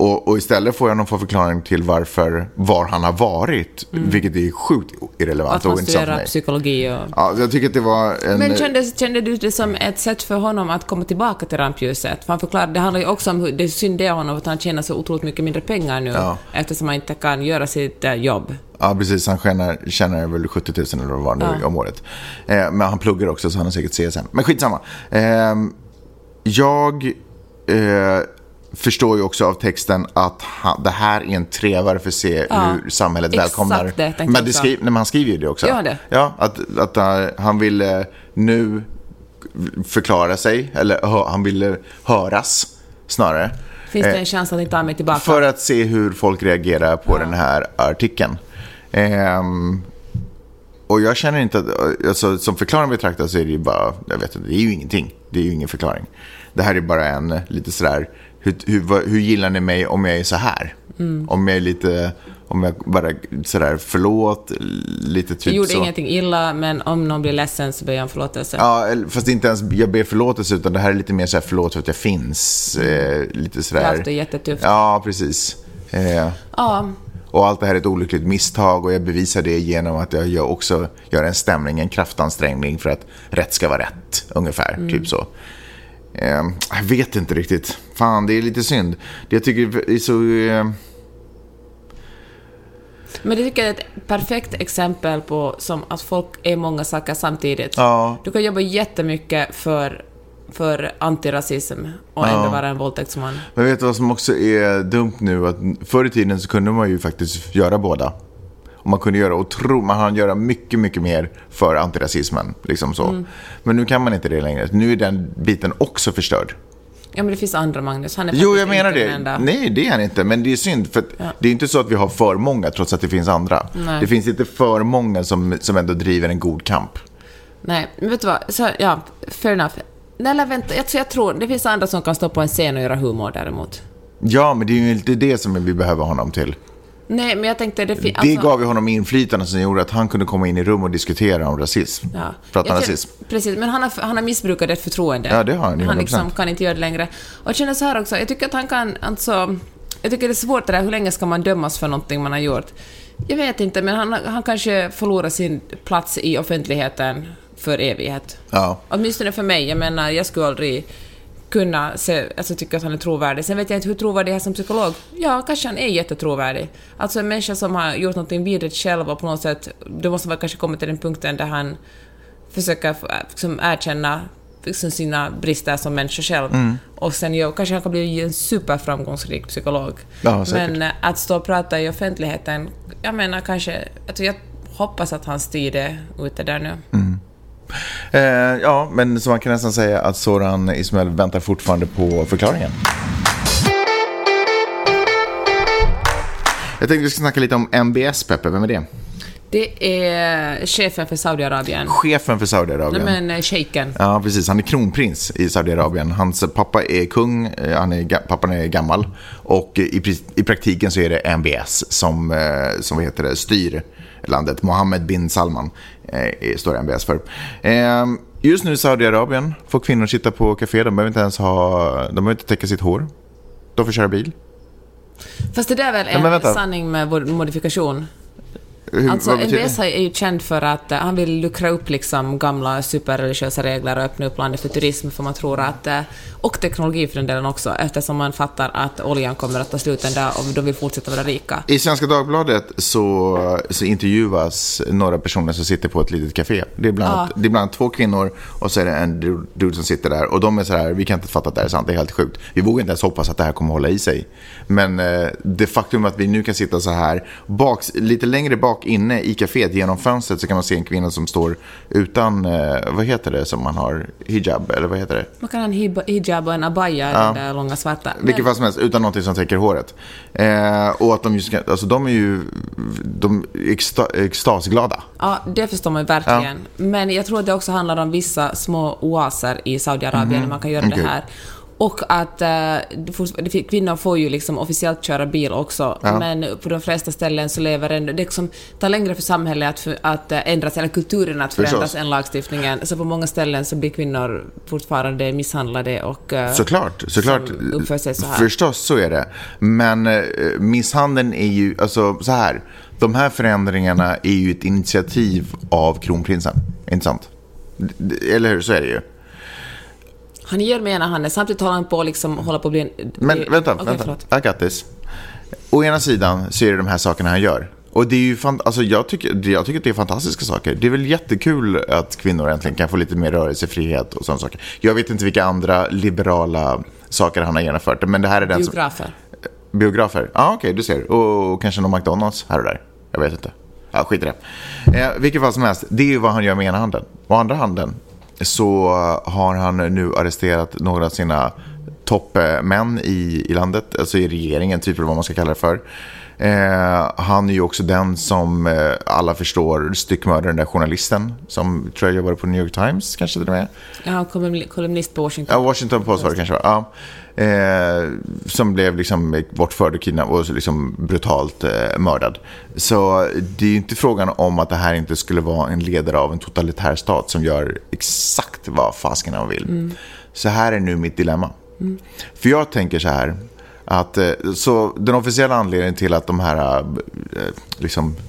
Och, och istället får jag någon förklaring till varför, var han har varit, vilket är sjukt irrelevant Mm. Att och han intressant för studerar mig. psykologi och... Ja, jag tycker att det var en... Men kände, kände du det som ett sätt för honom att komma tillbaka till rampljuset? För han förklarade, det handlar ju också om hur det är synd det är honom att han tjänar så otroligt mycket mindre pengar nu Ja. eftersom han inte kan göra sitt eh, jobb. Ja, precis. Han tjänar, tjänar väl 70 000 eller vad det var nu Ja. om året. Eh, men han pluggar också så han har säkert CSN. Men skitsamma. Eh, jag eh, förstår ju också av texten att han, det här är en trevare för att se Ja, hur samhället exakt välkomnar. det men det men han skriver ju det också. Gör han det? Ja, att, att eh, han ville nu förklara sig, eller han ville höras snarare. Finns det Eh, en chans att ni tar mig tillbaka? för att se hur folk reagerar på den här artikeln. Ehm, och jag känner inte att, alltså, som förklaring betraktat så är det ju bara, jag vet inte, det är ju ingenting. Det är ju ingen förklaring. Det här är bara en lite sådär, hur, hur, hur gillar ni mig om jag är så här? Mm. Om jag är lite, om jag bara sådär, förlåt, lite Jag typ gjorde så. ingenting illa, men om någon blir ledsen så ber jag om förlåtelse. Ja, fast inte ens jag ber förlåtelse utan det här är lite mer så här förlåt för att jag finns. Eh, lite sådär. Det har haft det jättetufft. Ja, precis. Eh, Ja, och allt det här är ett olyckligt misstag och jag bevisar det genom att jag gör också gör en stämning, en kraftansträngning för att rätt ska vara rätt, ungefär. Mm. Typ så. Eh, jag vet inte riktigt. Fan, det är lite synd. Det jag tycker är så... Eh, men det tycker jag är ett perfekt exempel på som att folk är många saker samtidigt. Ja. Du kan jobba jättemycket för, för antirasism och ändå vara en våldtäktsman. men vet du vad som också är dumt nu? Att förr i tiden så kunde man ju faktiskt göra båda. Och man kunde göra otro, man hann göra mycket, mycket mer för antirasismen. Liksom så. Mm. Men nu kan man inte det längre. Nu är den biten också förstörd. Ja, men det finns andra Magnus. Han är Jo, jag menar inte den det. enda. Nej, det är han inte. Men det är synd. För att det är inte så att vi har för många trots att det finns andra. Nej. Det finns inte för många som, som ändå driver en god kamp. Nej, men vet du vad? Så, ja, fair enough. Nej, eller vänta, jag, jag tror det finns andra som kan stå på en scen och göra humor däremot. Ja, men det är ju inte det som vi behöver honom till. Nej, men jag tänkte... Det, fi- Det alltså- gav ju honom inflytande som gjorde att han kunde komma in i rum och diskutera om rasism. Ja. Prata Jag känner- rasism. Precis, men han har, han har missbrukat ett förtroende. Ja, det har han ju, Han 100%. liksom kan inte göra det längre. Och jag känner så här också, jag tycker att han kan, alltså... Jag tycker det är svårt det där, hur länge ska man dömas för någonting man har gjort? Jag vet inte, men han, han kanske förlorar sin plats i offentligheten för evighet. Ja. Åtminstone för mig. Jag menar, jag skulle aldrig kunna se, alltså tycka att han är trovärdig. Sen vet jag inte hur trovärdig är som psykolog. Ja, kanske han är jättetrovärdig. Alltså en människa som har gjort någonting vidrigt själv och på något sätt, då måste man kanske komma till den punkten där han försöker få- liksom, erkänna liksom, sina brister som människa själv. Mm. Och sen gör, kanske han kan bli en superframgångsrik psykolog. Ja. Men eh, att stå och prata i offentligheten, jag menar kanske, alltså, jag hoppas att hans tid är ute där nu. Eh, ja, men så man kan nästan säga att Soran Ismail väntar fortfarande på förklaringen. Jag tänkte vi ska snacka lite om MBS, Peppe. Vem är det? Det är chefen för Saudiarabien. Chefen för Saudiarabien. Nej men eh, shejken. Ja, precis. Han är kronprins i Saudiarabien. Hans pappa är kung, eh, han är, pappan är gammal. Och eh, i, i praktiken så är det MBS som, som vad heter det, styr landet. Mohammed bin Salman eh, står MBS för. Eh, Just nu i Saudiarabien får kvinnor sitta på café. De behöver inte ens ha, de behöver inte täcka sitt hår. De får köra bil. Fast det där är väl en vänta. sanning med modifikation? Alltså MBS är ju känd för att eh, han vill luckra upp liksom gamla superreligiösa regler och öppna upp landet för turism för man tror att, eh, och teknologi för den delen också, eftersom man fattar att oljan kommer att ta slut en dag och de vill fortsätta vara rika. I Svenska Dagbladet så, så intervjuas några personer som sitter på ett litet café. Det är, bland Ja. det är bland annat två kvinnor och så är det en du- dude som sitter där. Och de är så här, vi kan inte fatta att det här är sant, det är helt sjukt. Vi vågar inte ens hoppas att det här kommer hålla i sig. Men eh, det faktum att vi nu kan sitta så här, bak, lite längre bak inne i caféet genom fönstret så kan man se en kvinna som står utan, eh, vad heter det som man har, hijab eller vad heter det? Man kan ha en hijab och en abaya, den där långa svarta. Vilket fall som helst, utan någonting som täcker håret. Eh, och att de just, ska- alltså de är ju, de är exta, extasglada. Ja, det förstår man verkligen. Men jag tror att det också handlar om vissa små oaser i Saudiarabien där man kan göra Okej. det här. Och att eh, kvinnor får ju liksom officiellt köra bil också, Ja. men på de flesta ställen så lever ändå... Det liksom tar längre för samhället att, för, att eh, ändras, eller kulturen att förändras Förstås. än lagstiftningen. Så på många ställen så blir kvinnor fortfarande misshandlade och... eh, Såklart, såklart. som uppför sig så här. Förstås så är det. Men eh, misshandeln är ju, alltså så här. De här förändringarna är ju ett initiativ av kronprinsen. Inte sant? Eller hur? Så är det ju. Han ger med ena handen, samtidigt håller han på liksom, hålla på att bli en... Men vänta, Okej, vänta. I got this. Å ena sidan så är det de här sakerna han gör. Och det är ju fan, alltså jag, tycker, jag tycker att det är fantastiska saker. Det är väl jättekul att kvinnor äntligen kan få lite mer rörelsefrihet och sådana saker. Jag vet inte vilka andra liberala saker han har genomfört. Men det här är den som... Biografer. Biografer? Ja, ah, okej, du ser. Och kanske någon McDonalds här och där. Jag vet inte. Ja, skit i det. Eh, vilket fall som helst, det är ju vad han gör med ena handen. Å andra handen så har han nu arresterat några av sina toppmän i, i landet, alltså i regeringen, typ eller vad man ska kalla det för. Eh, han är ju också den som eh, alla förstår styckmördade den där journalisten som tror jag jobbade på New York Times, kanske till och med. Ja, kolumnist på Washington. Ja, Washington Post var det kanske. Ja. Eh, som blev liksom bortförd och kidnappad och liksom brutalt eh, mördad. Så det är ju inte frågan om att det här inte skulle vara en ledare av en totalitär stat som gör exakt vad fasken han vill. Så här är nu mitt dilemma. För jag tänker så här. Att, eh, så den officiella anledningen till att de här, eh, liksom, t-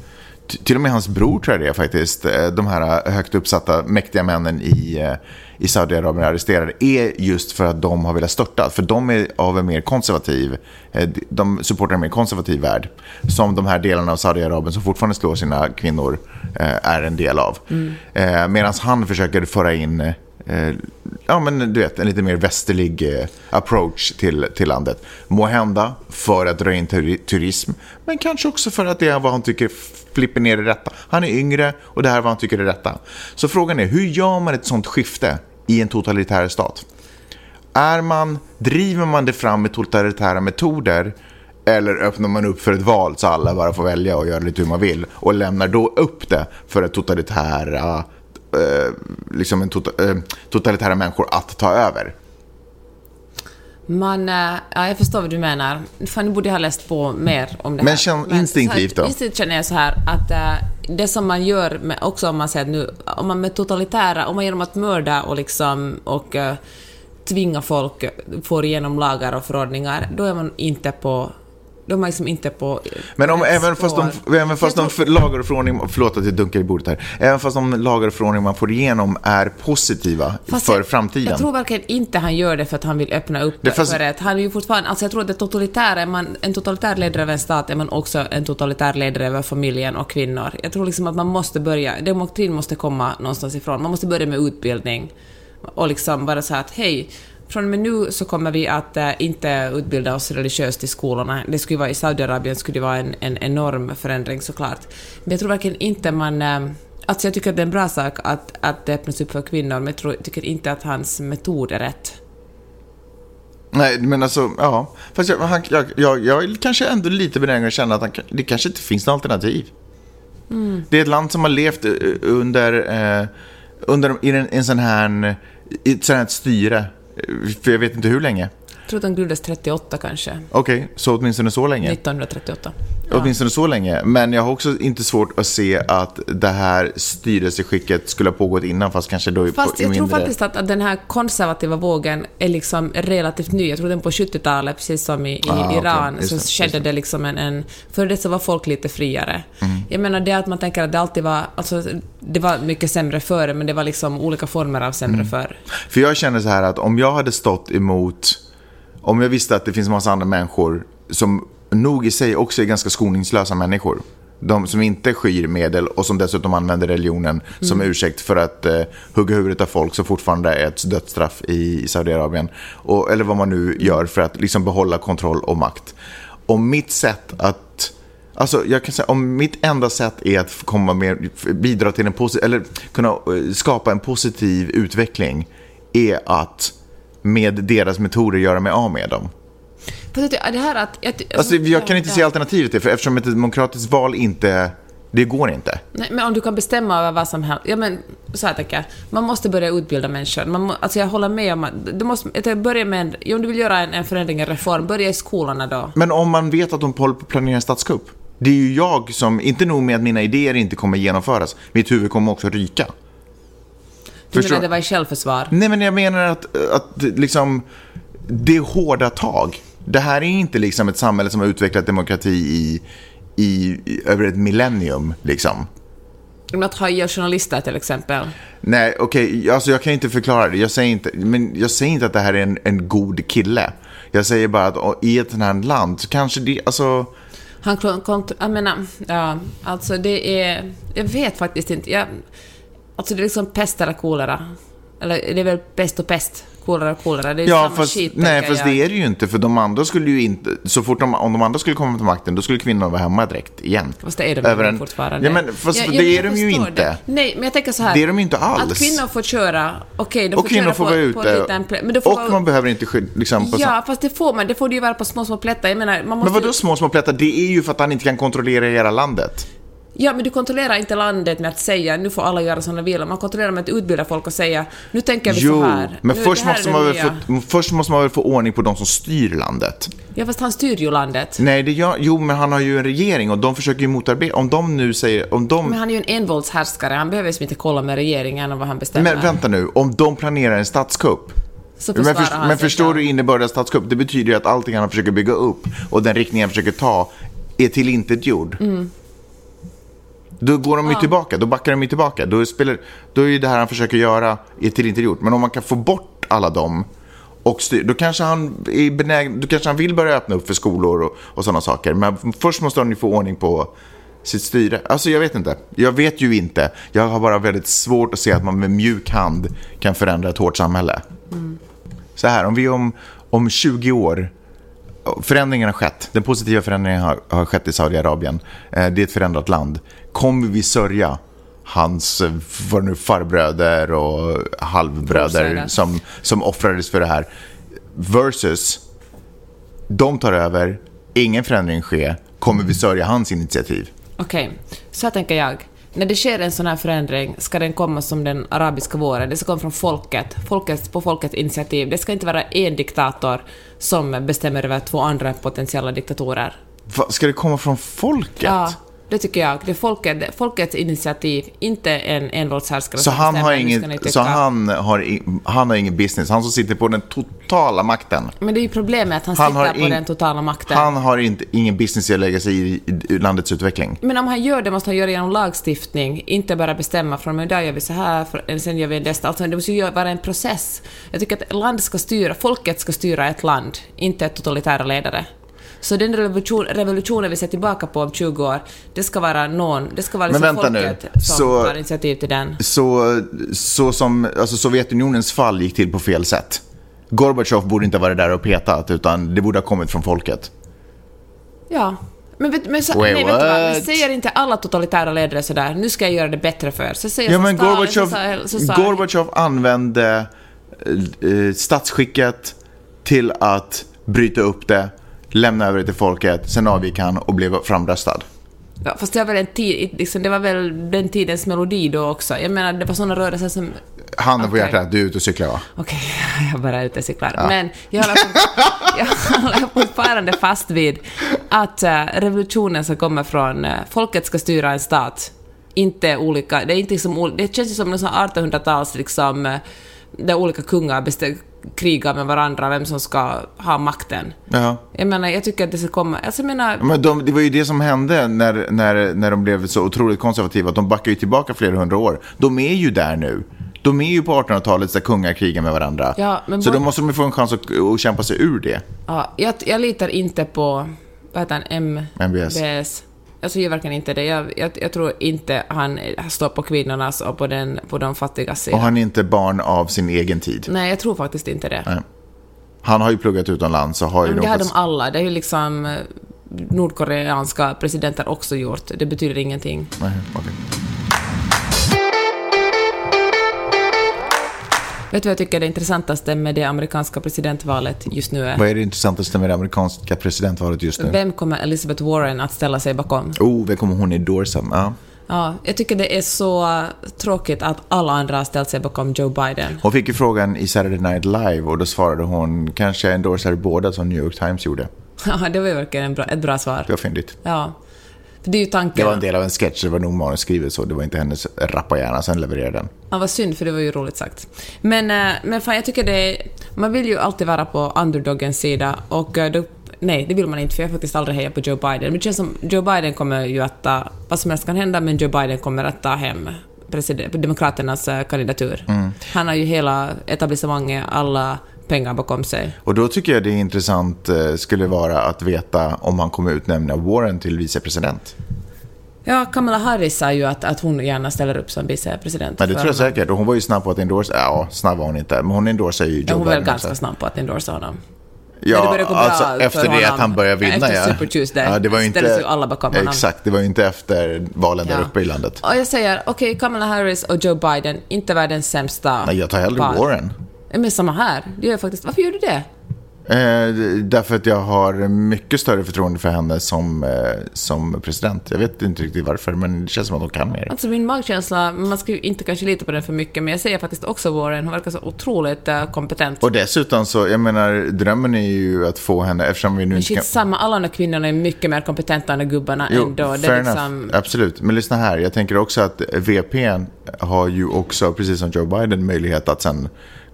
till och med hans bror tror jag det är faktiskt, eh, de här högt uppsatta mäktiga männen i, eh, i Saudiarabien arresterade, är just för att de har velat störta. För de är av en mer konservativ, eh, de supportar en mer konservativ värld. Som de här delarna av Saudiarabien som fortfarande slår sina kvinnor eh, är en del av. Eh, Medan han försöker föra in eh, ja, men du vet, en lite mer västerlig eh, approach till, till landet. Må hända för att dra in turi- turism, men kanske också för att det är vad han tycker flipper ner det rätta. Han är yngre och det här är vad han tycker är rätta. Så frågan är, hur gör man ett sånt skifte i en totalitär stat? Är man, driver man det fram med totalitära metoder eller öppnar man upp för ett val så alla bara får välja och göra lite hur man vill och lämnar då upp det för ett totalitära, eh, liksom en tota, eh, totalitära människor att ta över? Man, eh, ja, jag förstår vad du menar. Fan, nu borde jag ha läst på mer om det Men här. känn instinktivt så här, då? Instinktivt känner jag så här att eh, det som man gör, med, också om man säger nu, om man med totalitära, om man genom att mörda och liksom och eh, tvinga folk får igenom lagar och förordningar, då är man inte på då är liksom inte på... Men om, även fast de, även fast de för, lagar och förordning, förlåt att jag dunkar i bordet här, även fast de lagar och förordningar man får igenom är positiva Fast för jag, framtiden. Jag tror verkligen inte han gör det för att han vill öppna upp Det fast- för det. Han är ju fortfarande, alltså jag tror att det totalitära, är man, en totalitär ledare över en stat är man också en totalitär ledare över familjen och kvinnor. Jag tror liksom att man måste börja, demokratin måste komma någonstans ifrån. Man måste börja med utbildning och liksom bara säga att hej, från och med nu så kommer vi att eh, inte utbilda oss religiöst i skolorna. Det skulle vara, I Saudiarabien skulle det vara en, en enorm förändring såklart. Men jag tror verkligen inte man... Eh, alltså jag tycker att det är en bra sak att, att det öppnas upp för kvinnor, men jag tror, tycker inte att hans metod är rätt. Nej, men alltså, ja. Fast jag, han, jag, jag, jag är kanske ändå lite benägen att känna att han, det kanske inte finns något alternativ. Det är ett land som har levt eh, under, eh, under i en, en sån här, i ett sånt här styre, för jag vet inte hur länge. Jag tror att den grundades 38 kanske. Okej, så åtminstone så länge. 1938. Åtminstone så länge. Men jag har också inte svårt att se att det här styrelseskicket skulle ha pågått innan, fast kanske då i- Fast jag tror mindre... faktiskt att, att den här konservativa vågen är liksom relativt ny. Jag tror den på 70-talet, precis som i, i Ah. Iran, Just så det, skedde det. liksom en... en för det så var folk lite friare. Mm. Jag menar det att man tänker att det alltid var... Alltså, det var mycket sämre före, men det var liksom olika former av sämre Mm. förr. För jag känner så här att om jag hade stått emot, om jag visste att det finns massa andra människor som nog i sig också är ganska skoningslösa människor. De som inte skyr medel och som dessutom använder religionen som ursäkt för att eh, hugga huvudet av folk som fortfarande är ett dödsstraff i Saudiarabien. Och, eller vad man nu gör för att liksom behålla kontroll och makt. Om mitt sätt att Alltså, jag kan säga, om mitt enda sätt är att komma med, bidra till en positiv, eller kunna eh, skapa en positiv utveckling, är att med deras metoder göra mig av med dem. Fast det här att... Jag, Alltså, jag kan inte se alternativet till, för eftersom ett demokratiskt val inte Det går inte. Nej, men om du kan bestämma över vad som helst. Ja, men så här tänker jag. Man måste börja utbilda människor. Man må, alltså jag håller med om att du måste börja med en, om du vill göra en, en förändring, en reform, börja i skolorna då. Men om man vet att de håller på att planera en statskupp. Det är ju jag som, inte nog med att mina idéer inte kommer genomföras, mitt huvud kommer också ryka. Du Förstår- menar det var i självförsvar? Nej, men jag menar att, att liksom, det är hårda tag. Det här är inte liksom ett samhälle som har utvecklat demokrati i, i, i över ett millennium. Liksom. Om att höja journalister till exempel. Nej, okej, alltså jag kan inte förklara det. Jag säger inte, men jag säger inte att det här är en, en god kille. Jag säger bara att i ett sånt här land så kanske det, alltså... Han kon- kont- jag menar, ja, alltså det är... Jag vet faktiskt inte. Jag, alltså det är liksom pest eller kolera. Eller det är väl pest och pest, kolera och kolera. Det är Ja, samma fast, skit, nej, fast jag. det är det ju inte. För de andra skulle ju inte, så fort de, om de andra skulle komma till makten, då skulle kvinnorna vara hemma direkt igen. Fast det är de Över ju en- fortfarande. Ja, men fast Ja, det är de ju inte. Det. Nej, men jag tänker så här. Det är de inte alls. Att kvinnor får köra, okej, de får Och kvinnor köra får på, vara på ute. en liten plä- men och vara, man behöver inte skydd, liksom, på Ja, fast det får man. Det får du ju vara på små, små plättar. Jag menar, man måste Men vadå ju- små, små plättar? Det är ju för att han inte kan kontrollera hela landet. Ja, men du kontrollerar inte landet med att säga nu får alla göra som de vill. Man kontrollerar med att utbilda folk och säga nu tänker vi Jo, så här. men nu, först här måste, man väl få, först måste man väl få ordning på de som styr landet. Ja, fast han styr ju landet. Nej, det gör, jo, men han har ju en regering och de försöker ju motarbeta. Om de nu säger, om de... Men han är ju en envåldshärskare. Han behöver liksom inte kolla med regeringen och vad han bestämmer. Men vänta nu, om de planerar en statskupp. Men, först, men förstår du innebörden av statskupp? Det betyder ju att allting han försöker bygga upp och den riktning han försöker ta är tillintetgjord. Mm. Då går de ju tillbaka, då backar de ju tillbaka. Då, spelar, då är ju det här han försöker göra är tillintetgjort. Men om man kan få bort alla dem och styr, då kanske han är benägen, då kanske han vill börja öppna upp för skolor och, och sådana saker. Men först måste han ju få ordning på sitt styre. Alltså jag vet inte. Jag vet ju inte. Jag har bara väldigt svårt att se att man med mjuk hand kan förändra ett hårt samhälle. Så här, om vi om, om 20 år Förändringen har skett. Den positiva förändringen har, har skett i Saudiarabien. Eh, det är ett förändrat land. Kommer vi sörja hans eh, vad nu, farbröder och halvbröder som, som offrades för det här? Versus, de tar över, ingen förändring sker. Kommer vi sörja hans initiativ? Okej, så här tänker jag. När det sker en sån här förändring ska den komma som den arabiska våren. Det ska komma från folket, folket på folkets initiativ. Det ska inte vara en diktator som bestämmer över två andra potentiella diktatorer. Va, ska det komma från folket? Ja, det tycker jag. Det är folket, folkets initiativ, inte en envåldshärskare Så han har, bestämmer, "Nu ska ni inget, tycka." så han har, han har ingen business. Han som sitter på den totala makten. Men det är ju problemet att han, Han sitter på in- den totala makten. Han har inte, ingen business i att lägga sig i, i landets utveckling. Men om han gör det måste han göra genom lagstiftning, inte bara bestämma från men där gör vi så här, för- sen gör vi det. Alltså det måste ju vara en process. Jag tycker att land ska styra, folket ska styra ett land, inte totalitära ledare. Så den revolution, revolutionen vi ser tillbaka på om 20 år, det ska vara någon, det ska vara Men liksom vänta nu, folket som så- tar initiativ till den. Så, så som alltså Sovjetunionens fall gick till på fel sätt. Gorbatjov borde inte ha varit där och petat, utan det borde ha kommit från folket. Ja. Men, vet, men så, Wait, nej, du vad? Men what? säger inte alla totalitära ledare sådär, nu ska jag göra det bättre för. Så säger Ja, men Stalin, Gorbatjov, så, så, sa- Gorbatjov använde eh, statsskicket till att bryta upp det, lämna över det till folket, sen avgick han och blev framröstad. Ja, fast det var väl en tid, liksom, det var väl den tidens melodi då också. Jag menar, det var såna rörelser som... Handen på Okej. hjärtat, du är ute och cyklar va? Okej, jag är bara ute och cyklar. Men jag håller, jag fortfarande fast vid att eh, revolutionen som kommer från... eh, folket ska styra en stat. Inte olika... Det, är inte som, ol- det känns som någon sån 1800-tals liksom... eh, Där olika kungar bestä- krigar med varandra, vem som ska ha makten. Ja. Jag menar, jag tycker att det ska komma... Alltså jag menar... Men de, det var ju det som hände när, när, när de blev så otroligt konservativa, att de backar ju tillbaka flera hundra år. De är ju där nu. De är ju på 1800-talet där kungar krigar med varandra. Ja, så vad- då måste de ju få en chans att, att kämpa sig ur det. Ja, jag, jag litar inte på, vad heter han, M... MBS. BS. Alltså jag gör verkligen inte det. Jag, jag, jag tror inte han står på kvinnornas och på, den, på de fattigas sida. Och han är inte barn av sin egen tid. Nej, jag tror faktiskt inte det. Nej. Han har ju pluggat utomlands och har ju Men det har de fått- alla. Det är ju liksom eh, nordkoreanska presidenter också gjort. Det betyder ingenting. Nej, okej. Vet du vad jag tycker är det intressantaste med det amerikanska presidentvalet just nu är? Vad är det intressantaste med det amerikanska presidentvalet just nu? Vem kommer Elizabeth Warren att ställa sig bakom? Oh, vem kommer hon endorsa? Ja. Ja, jag tycker det är så tråkigt att alla andra har ställt sig bakom Joe Biden. Hon fick ju frågan i Saturday Night Live och då svarade hon kanske jag endorsar båda som New York Times gjorde. Ja, det var ju verkligen en bra, ett bra svar. Det var fyndigt. Ja. För det är ju tanken. Det var en del av en sketch, det var nog manusskrivet så, det var inte hennes rappa hjärna som levererade den. Ja, vad synd, för det var ju roligt sagt. Men, eh, men fan, jag tycker det är, Man vill ju alltid vara på underdogens sida och eh, då, Nej, det vill man inte, för jag har faktiskt aldrig hejat på Joe Biden. Men det känns som Joe Biden kommer ju att ta... Vad som helst kan hända, men Joe Biden kommer att ta hem president, Demokraternas eh, kandidatur. Han har ju hela etablissemanget, alla pengar bakom sig. Och då tycker jag det är intressant eh, skulle vara att veta om han kommer utnämna Warren till vicepresident. Ja, Kamala Harris sa ju att, att hon gärna ställer upp som vicepresident. Men det tror jag säkert. Och hon var ju snabb på att endorsa, ja, snabb var hon inte, men hon endorsar ju Joe Ja, hon var väl ganska snabb på att endorsa honom. Det Ja, bra alltså efter det att han började vinna, efter ja. Super Tuesday, ja det var ställdes inte, ju alla bakom honom. Exakt, det var ju inte efter valen där Ja. uppe i landet. Och jag säger, okej, Kamala Harris och Joe Biden, inte världens sämsta Nej, jag tar hellre par. Warren. Men samma här. Det gör jag faktiskt. Varför gör du det? Eh, därför att jag har mycket större förtroende för henne som, eh, som president. Jag vet inte riktigt varför, men det känns som att hon kan mer. Alltså min magkänsla, man ska ju inte kanske lita på den för mycket, men jag säger faktiskt också Warren. Hon verkar så otroligt eh, kompetent. Och dessutom så, jag menar, drömmen är ju att få henne, eftersom vi nu Men inte kan... samma, alla de kvinnorna är mycket mer kompetenta än gubbarna ändå. Det fair liksom... enough. Absolut. Men lyssna här, jag tänker också att VPn har ju också, precis som Joe Biden, möjlighet att sen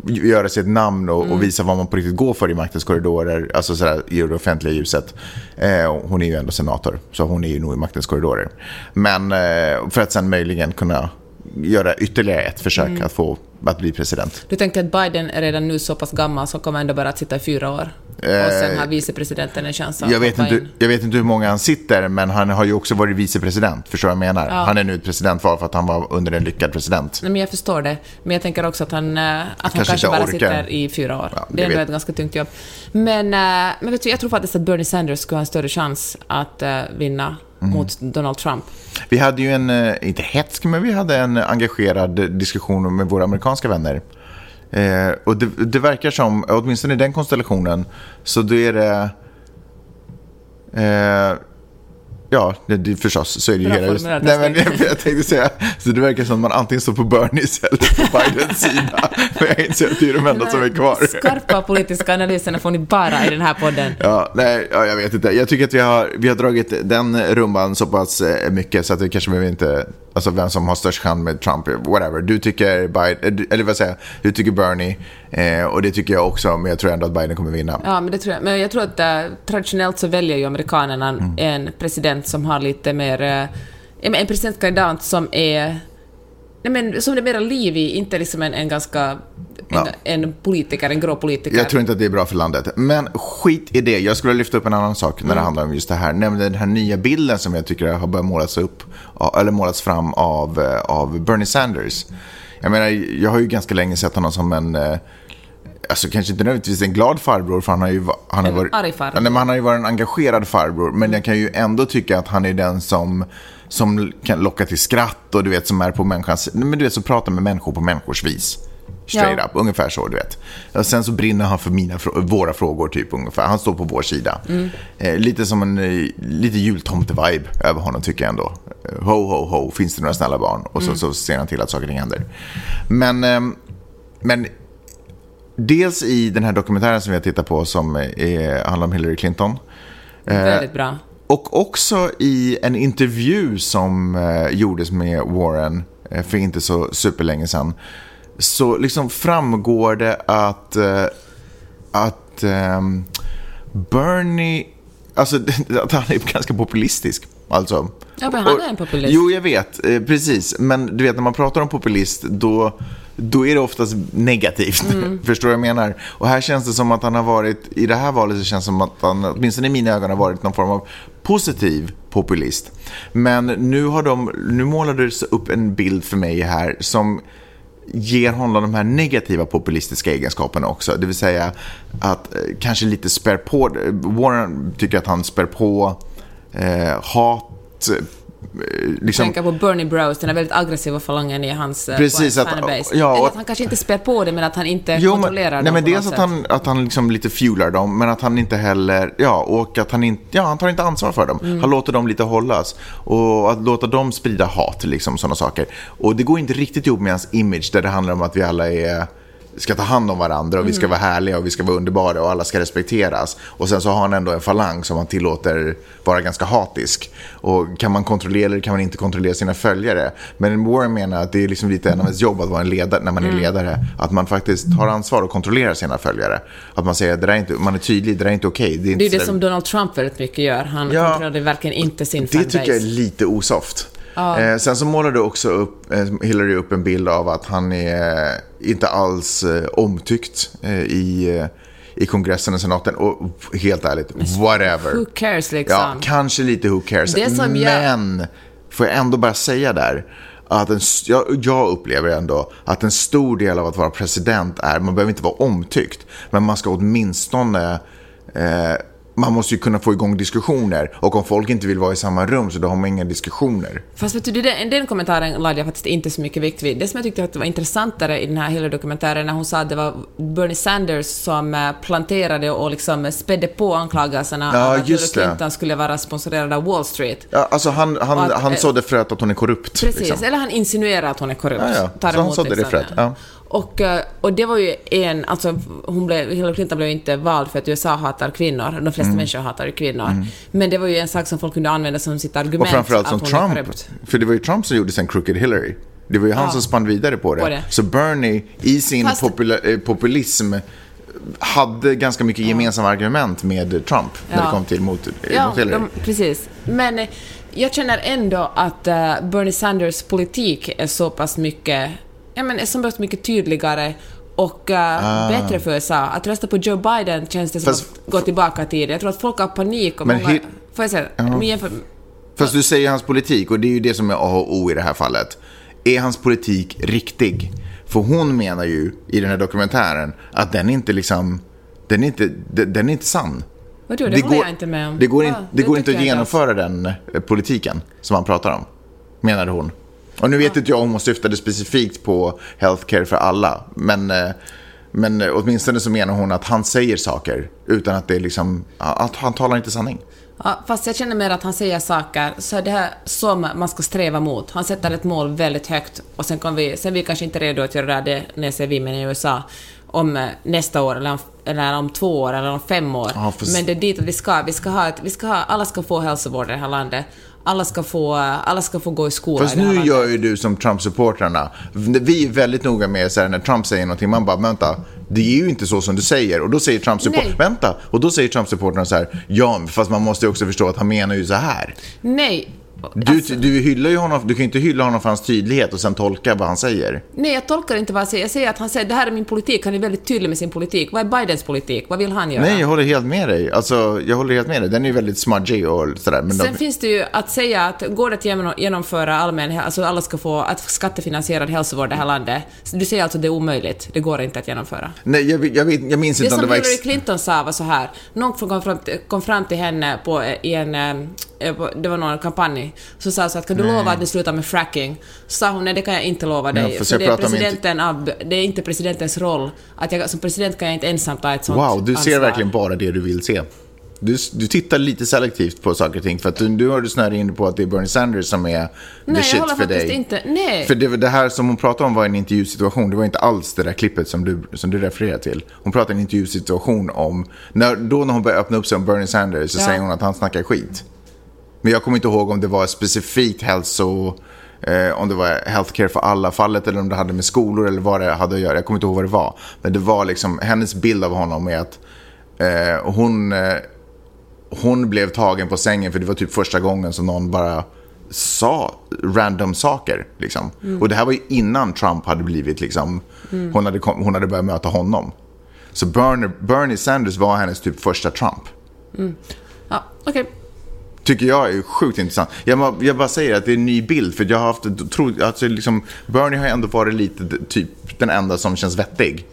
göra sig ett namn och, Mm. och visa vad man på riktigt går för i maktens korridorer, alltså sådär, i det offentliga ljuset. Eh, hon är ju ändå senator, så hon är ju nog i maktens korridorer. Men eh, för att sen möjligen kunna göra ytterligare ett försök Mm. att få att bli president. Du tänker att Biden är redan nu så pass gammal så kommer ändå bara att sitta i fyra år? och sen har vicepresidenten en chans att Eh, Jag vet, inte, in. jag vet inte hur många han sitter, men han har ju också varit vicepresident. Förstår du vad jag menar? Han är nu ett presidentval för att han var under en lyckad president. Nej, men jag förstår det. Men jag tänker också att han, eh, att han Kanske kanske, bara orkar. sitter i fyra år. Ja, det är ändå ett ganska tungt jobb. Men, eh, men vet du, jag tror faktiskt att Bernie Sanders skulle ha en större chans att eh, vinna Mm. mot Donald Trump. Vi hade ju en, eh, inte hetsk, men vi hade en engagerad diskussion med våra amerikanska vänner. Eh, och det, det verkar som, åtminstone i den konstellationen, så då är det... Eh, ja, det, det, förstås, så är det ju Bra hela... formulerat, Nej, men jag tänkte säga, så det verkar som att man antingen står på Bernies eller på Bidens sida. Men jag inser att det är de enda som är kvar. Skarpa politiska analyserna får ni bara i den här podden. Ja, nej, ja, jag vet inte. Jag tycker att vi har, vi har dragit den rumban så pass eh, mycket så att vi kanske behöver inte, alltså vem som har störst chans med Trump, whatever. Du tycker Biden, eller vad säger du tycker Bernie eh, och det tycker jag också, men jag tror ändå att Biden kommer vinna. Ja, men det tror jag. Men jag tror att eh, traditionellt så väljer ju amerikanerna Mm. en president som har lite mer... eh, en presidentkandidat som är... Nej, men som det är mera liv i, inte liksom en, en ganska... En, Ja. en politiker, en grå politiker. Jag tror inte att det är bra för landet. Men skit i det. Jag skulle lyfta upp en annan sak när det handlar om just det här. Nämligen den här nya bilden som jag tycker har börjat målas upp, eller målas fram av, eh, av Bernie Sanders. Jag menar, jag har ju ganska länge sett honom som en, eh, alltså kanske inte nödvändigtvis en glad farbror, för han har ju han har varit, arg farbror. Nej, men han har ju varit en engagerad farbror. Men jag kan ju ändå tycka att han är den som, som kan locka till skratt och du vet, som är på människans, men du vet, som pratar med människor på människors vis. Straight Ja. up, ungefär så, du vet. Och sen så brinner han för mina, våra frågor, typ ungefär. Han står på vår sida. Eh, lite som en eh, lite jultomte-vibe över honom, tycker jag ändå. Eh, ho, ho, ho, finns det några snälla barn? Och så, så ser han till att saker och ting händer. Men, ehm, men dels i den här dokumentären som vi har tittat på som är, handlar om Hillary Clinton. Väldigt bra. Och också i en intervju som eh, gjordes med Warren eh, för inte så superlänge sedan. Så liksom framgår det att, eh, att ehm, Bernie, alltså att han är ganska populistisk. Alltså. Ja, men han är en populist. Jo, jag vet. Eh, precis. Men du vet, när man pratar om populist, då, då är det oftast negativt. Förstår du vad jag menar? Och här känns det som att han har varit, i det här valet så känns det som att han, åtminstone i mina ögon, har varit någon form av positiv populist. Men nu har de, nu målades upp en bild för mig här som ger honom de här negativa populistiska egenskaperna också. Det vill säga att eh, kanske lite spär på, Warren tycker att han spär på eh, hat liksom, Tänker på Bernie Bros, den är väldigt aggressiva falangen i hans, eh, Precis, att- fanbase. ja, Eller att han kanske inte spär på det, men att han inte Jo, men, kontrollerar nej, dem men på dels att han, att han liksom lite fuelar dem, men att han inte heller, ja, och att han inte, ja, han tar inte ansvar för dem. Mm. Han låter dem lite hållas. Och att låta dem sprida hat, liksom sådana saker. Och det går inte riktigt ihop med hans image, där det handlar om att vi alla är ska ta hand om varandra och vi ska Mm. vara härliga och vi ska vara underbara och alla ska respekteras. Och sen så har han ändå en falang som han tillåter vara ganska hatisk. Och kan man kontrollera eller kan man inte kontrollera sina följare? Men Warren menar att det är liksom lite en av ens jobb att vara en ledare när man Mm. är ledare. Att man faktiskt tar ansvar och kontrollerar sina följare. Att man säger att det där är inte, man är tydlig, det där är inte okej. Det är, inte Det är det som Donald Trump väldigt mycket gör. Han Ja. kontrollerar verkligen inte sin det fanbase. tycker jag är lite osoft. Eh, sen så målar du också upp, eh, Hillary upp en bild av att han är inte alls eh, omtyckt eh, i, eh, i kongressen och senaten. Och helt ärligt, whatever. Who cares liksom? Ja, kanske lite who cares. Jag- Men, får jag ändå bara säga där, att en, jag, jag upplever ändå att en stor del av att vara president är, man behöver inte vara omtyckt, men man ska åtminstone eh, man måste ju kunna få igång diskussioner. Och om folk inte vill vara i samma rum så då har man inga diskussioner. Fast vet du, den, den kommentaren lade jag faktiskt inte så mycket vikt vid. Det som jag tyckte att var intressantare i den här Hillary-dokumentären när hon sa att det var Bernie Sanders som eh, planterade och liksom spädde på anklagelserna Ja, att Hillary. Clinton skulle vara sponsorerad av Wall Street. Ja, alltså han, han, att, han eh, sådde fröet att hon är korrupt. Precis, liksom. eller han insinuerar att hon är korrupt. Ja, ja. Så han sådde det fröet, ja. Och, eh, och det var ju en, alltså hon blev, Hillary Clinton blev inte vald för att USA hatar kvinnor, de flesta Mm. människor hatar ju kvinnor. Men det var ju en sak som folk kunde använda som sitt argument. Och framförallt som Trump. För det var ju Trump som gjorde sen Crooked Hillary. Det var ju han Ja. som spann vidare på det. På det. Så Bernie i sin Fast- popula- eh, populism hade ganska mycket gemensamma argument med Trump när det Ja. kom till mot, Ja, mot Hillary. de, precis. Men eh, jag känner ändå att Bernie Sanders politik är så pass mycket, ja men så pass mycket tydligare och eh, bättre för USA. Att rösta på Joe Biden känns det som Ah. Fast- att gå tillbaka i tiden. Jag tror att folk har panik och Men många... Får jag säga? Men jämför, Fast du säger hans politik och det är ju det som är A och O i det här fallet. Är hans politik riktig? För hon menar ju i den här dokumentären att den inte liksom, den är inte, den är inte sann. Vadå, det håller jag inte med om. Det går, Ja, in, det går inte att genomföra den eh, politiken som han pratar om, menade hon. Och nu vet inte jag om hon syftade specifikt på healthcare för alla, men, eh, men eh, åtminstone så menar hon att han säger saker utan att det är liksom, att han talar inte sanning. Ja, fast jag känner mer att han säger saker, så är det här som man ska sträva mot. Han sätter ett mål väldigt högt och sen kan vi, sen är vi kanske inte redo att göra det, när jag säger vi, men i USA, om eh, nästa år eller om, eller om två år eller om fem år. Ja, fast- Men det är dit att vi ska. Vi ska ha ett, vi ska ha, alla ska få hälsovård i det här landet. Alla ska få, alla ska få gå i skola Fast nu gör ju du som Trump-supportrarna. Vi är väldigt noga med så här, när Trump säger någonting, man bara vänta, det är ju inte så som du säger. Och då säger Nej. vänta, och då säger Trump-supportrarna så här, ja, fast man måste ju också förstå att han menar ju så här. Nej. Du, Alltså- du hyllar ju honom, du kan ju inte hylla honom för hans tydlighet och sen tolka vad han säger. Nej, jag tolkar inte vad jag säger. Jag säger att han säger det här är min politik. Han är väldigt tydlig med sin politik. Vad är Bidens politik? Vad vill han göra? Nej, jag håller helt med dig. Alltså, jag håller helt med dig. Den är ju väldigt smudgy och sådär. Men Sen de, finns det ju att säga att går det att genom- genomföra allmän, alltså alla ska få att skattefinansierad hälsovård i det här landet. Du säger alltså att det är omöjligt, det går inte att genomföra. nej, jag, jag, vet, jag minns Det inte om det som var... Hillary Ex- Clinton sa var så här, någon kom fram, till, kom fram till henne på, eh, i en, eh, på, det var någon kampanj, så sa så att kan du lova att du slutar med fracking? Så sa hon nej det kan jag inte lova Ja, dig, fast för det är, presidenten av, det är inte presidentens roll. Att jag, som president kan jag inte ensam ta ett sånt Wow, du ser ansvar. verkligen bara det du vill se. Du, du tittar lite selektivt på saker och ting för att du, du har du snöat in på att det är Bernie Sanders som är the Nej, shit för dig. inte- nej. För det, det här som hon pratade om var en intervjusituation. Det var inte alls det där klippet som du, som du refererar till. Hon pratade en intervjusituation om, när, då när hon började öppna upp sig om Bernie Sanders så Ja. säger hon att han snackar skit. Men jag kommer inte ihåg om det var specifikt hälso... Eh, om det var healthcare för alla-fallet eller om det hade med skolor eller vad det hade att göra. Jag kommer inte ihåg vad det var. Men det var liksom, hennes bild av honom är att eh, hon, eh, hon blev tagen på sängen för det var typ första gången som någon bara sa random saker. Liksom. Och det här var ju innan Trump hade blivit, liksom, hon, hade kom, hon hade börjat möta honom. Så Bernie, Bernie Sanders var hennes typ första Trump. Ja, okej. Tycker jag är sjukt intressant. Jag, bara- jag bara säger att det är en ny bild. För jag har haft, tro, alltså liksom, Bernie har ändå varit lite typ den enda som känns vettig.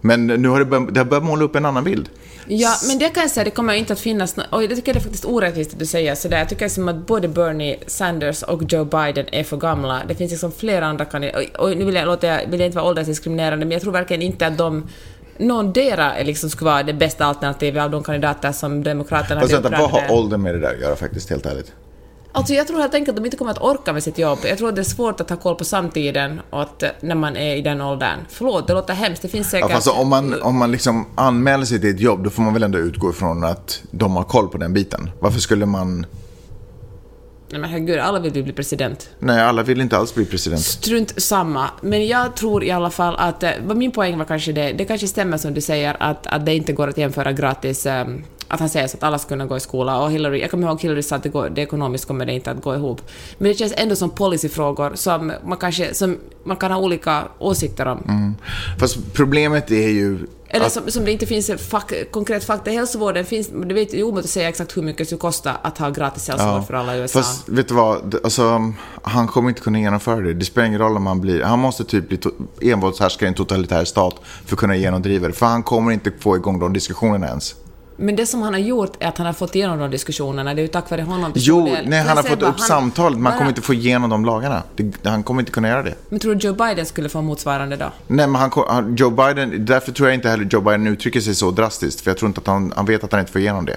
Men nu har det, börjat, det har börjat måla upp en annan bild. Ja, men det kan jag säga, det kommer inte att finnas... Och det tycker jag är faktiskt orättvist att du säger sådär. Jag tycker som att både Bernie Sanders och Joe Biden är för gamla. Det finns liksom flera andra kandidater. Och, och nu vill jag, låta, jag, vill jag inte vara åldersdiskriminerande, men jag tror verkligen inte att de... Någon dera är liksom skulle vara det bästa alternativet av de kandidater som Demokraterna Fast hade vänta, vad har åldern med det där att göra faktiskt, helt ärligt? Alltså jag tror helt enkelt att de inte kommer att orka med sitt jobb. Jag tror att det är svårt att ha koll på samtiden att, eh, när man är i den åldern. Förlåt, det låter hemskt. Det finns Ja, säkert... fast om man, om man liksom anmäler sig till ett jobb, då får man väl ändå utgå ifrån att de har koll på den biten. Varför skulle man... Nej men herregud, alla vill bli president. Nej, alla vill inte alls bli president. Strunt samma. Men jag tror i alla fall att... eh, vad Min poäng var kanske det, det kanske stämmer som du säger att, att det inte går att jämföra gratis... eh, Att han säger så att alla ska kunna gå i skola och Hillary, jag kommer ihåg Hillary sa att det, går, det ekonomiskt kommer det inte att gå ihop. Men det känns ändå som policyfrågor som man kanske som man kan ha olika åsikter om. Fast problemet är ju... Eller som, som det inte finns fak, konkret fakta. Hälsovården finns, det vet, är omöjligt att säga exakt hur mycket det skulle kosta att ha gratis hälsovård för alla i USA. Fast vet du vad, alltså, han kommer inte kunna genomföra det. Det spelar ingen roll om han blir... Han måste typ bli envåldshärskare i en totalitär stat för att kunna genomdriva det. För han kommer inte få igång de diskussionerna ens. Men det som han har gjort är att han har fått igenom de diskussionerna. Det är ju tack vare honom Jo, nej, Men han har fått bara, upp han- samtalet, men han kommer inte få igenom de lagarna. Det, han kommer inte kunna göra det. Men tror du Joe Biden skulle få motsvarande då? Nej, men han, Joe Biden, därför tror jag inte heller Joe Biden uttrycker sig så drastiskt. För jag tror inte att han, han vet att han inte får igenom det.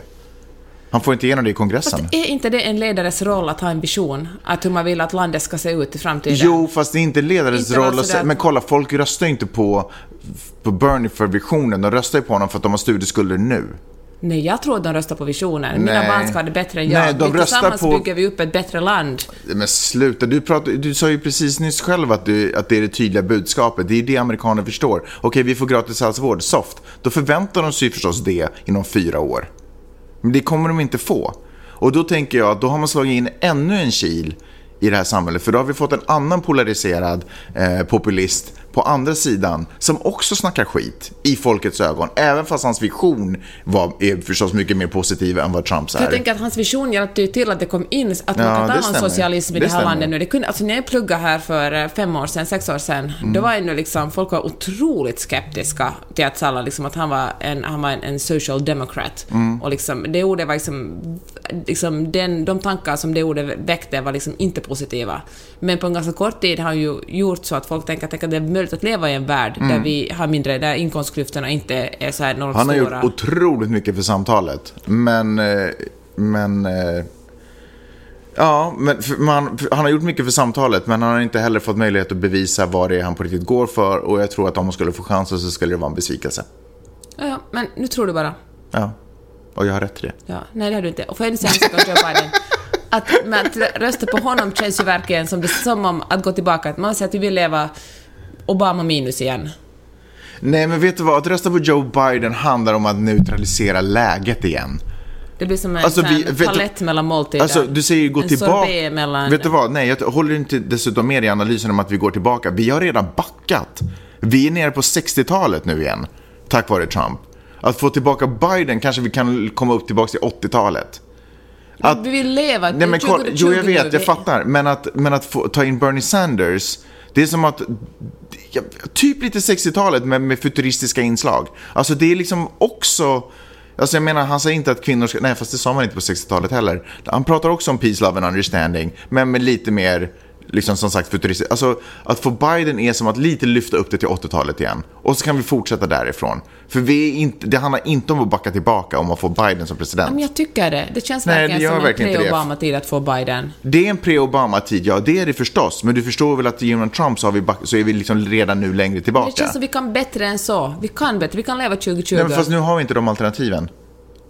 Han får inte igenom det i kongressen. Fast är inte det en ledares roll att ha en vision? Att hur man vill att landet ska se ut i framtiden? Jo, fast det är inte ledarens Inte roll att sådär- säga, Men kolla, folk röstar ju inte på, på Bernie för visionen. De röstar ju på honom för att de har studieskulder nu. Nej, jag tror att de röstar på visionen. Mina Nej. barn ska ha det bättre än jag. Nej, de Vi Tillsammans på- bygger vi upp ett bättre land. Men sluta, du, pratar, du sa ju precis nyss själv att, du, att det är det tydliga budskapet. Det är det amerikaner förstår. Okej, vi får gratis hälsovård, soft. Då förväntar de sig förstås det inom fyra år. Men det kommer de inte få. Och då tänker jag att då har man slagit in ännu en kil i det här samhället. För då har vi fått en annan polariserad eh, populist på andra sidan som också snackar skit i folkets ögon. Även fast hans vision var, är förstås mycket mer positiv än vad Trumps är. Jag tänker att hans vision hjälpte ju till att det kom in, att man Ja, kan tala om socialism i Det det, här stämmer. landet nu. Det kunde, alltså när jag pluggade här för eh, fem år sedan, sex år sedan, Mm. då var ännu liksom, folk var otroligt skeptiska till att Salla, liksom, att han var en, han var en, en social democrat. Mm. Och liksom, det ordet var liksom, liksom den, de tankar som det ordet väckte var liksom inte positiva. Men på en ganska kort tid har han ju gjort så att folk tänker, tänker att det är möjligt att leva i en värld där vi har mindre, där inkomstklyftorna inte är så här enormt Han har gjort stora. otroligt mycket för samtalet. Men, eh, men eh, ja, men för man, för han har gjort mycket för samtalet. Men han har inte heller fått möjlighet att bevisa vad det är han på riktigt går för. Och jag tror att om han skulle få chansen så skulle det vara en besvikelse. Ja, ja, men nu tror du bara. Ja, och jag har rätt till det. Ja, nej det har du inte. Och får jag inte säga en sak om Joe Biden? Att, men att rösta på honom känns ju verkligen som, det, som om att gå tillbaka. Att man säger att vi vill leva Obama minus igen. Nej, men vet du vad? Att rösta på Joe Biden handlar om att neutralisera läget igen. Det blir som en Alltså, vi- vet du- palett mellan måltider. Alltså, du säger gå en tillbaka. mellan... Vet du vad? Nej, jag håller inte dessutom med i analysen om att vi går tillbaka. Vi har redan backat. Vi är nere på 60-talet nu igen, tack vare Trump. Att få tillbaka Biden kanske vi kan komma upp tillbaka till 80-talet. Att, Vi vill leva. nej men kolla, 2020 jo jag vet, jag fattar. Men att, men att få, ta in Bernie Sanders, det är som att, ja, typ lite 60-talet med, med futuristiska inslag. Alltså det är liksom också, alltså jag menar han säger inte att kvinnor ska, nej fast det sa man inte på 60-talet heller. Han pratar också om peace, love and understanding, men med lite mer, liksom som sagt futuristiskt. Alltså att få Biden är som att lite lyfta upp det till 80-talet igen. Och så kan vi fortsätta därifrån. För vi är inte, det handlar inte om att backa tillbaka om att få Biden som president. Men jag tycker det. Det känns Nej, verkligen som en verkligen det. pre-Obama-tid att få Biden. Det är en pre-Obama-tid, ja det är det förstås. Men du förstår väl att genom Trump så, har vi back- så är vi liksom redan nu längre tillbaka. Det känns som vi kan bättre än så. Vi kan bättre. Vi kan leva 2020. Nej, men fast nu har vi inte de alternativen.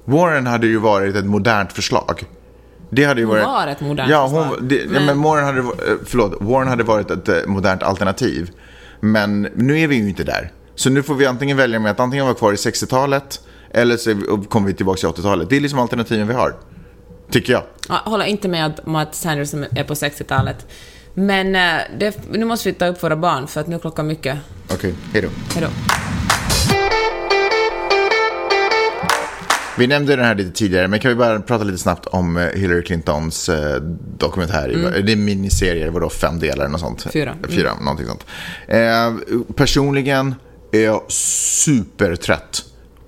Warren hade ju varit ett modernt förslag. Det hade ju Hon varit... var ett modernt ja, hon, det, men... Ja, men Warren hade, eh, förlåt, Warren hade varit ett eh, modernt alternativ. Men nu är vi ju inte där. Så nu får vi antingen välja med att antingen vara kvar i 60-talet eller så kommer vi tillbaka till 80-talet. Det är liksom alternativen vi har. Tycker jag. Jag håller inte med om att Sanders är på 60-talet. Men eh, det, nu måste vi ta upp våra barn för att nu är klockan mycket. Okej, hej då. Hejdå. Vi nämnde den här lite tidigare, men kan vi bara prata lite snabbt om eh, Hillary Clintons eh, dokumentär? Det är miniserie, vadå, fem delar eller något sånt? Fyra. Fyra, någonting sånt. Eh, personligen, är jag supertrött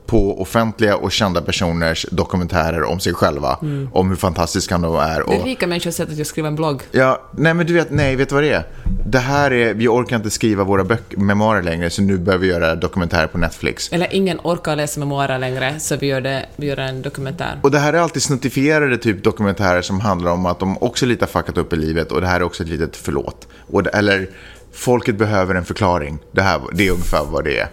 på offentliga och kända personers dokumentärer om sig själva. Om hur fantastiska de är. Mm. Det är Och, rika människors sätt att skriva en blogg. ja, nej men du vet, nej, vet du vad det är? Det här är, vi orkar inte skriva våra böcker, memoarer längre, så nu behöver vi göra dokumentärer på Netflix. Eller ingen orkar läsa memoarer längre, så vi gör, det, vi gör en dokumentär. Och det här är alltid snuttifierade typ dokumentärer som handlar om att de också lite har fuckat upp i livet och det här är också ett litet förlåt. Och eller folket behöver en förklaring. Det, här, det är ungefär vad det är.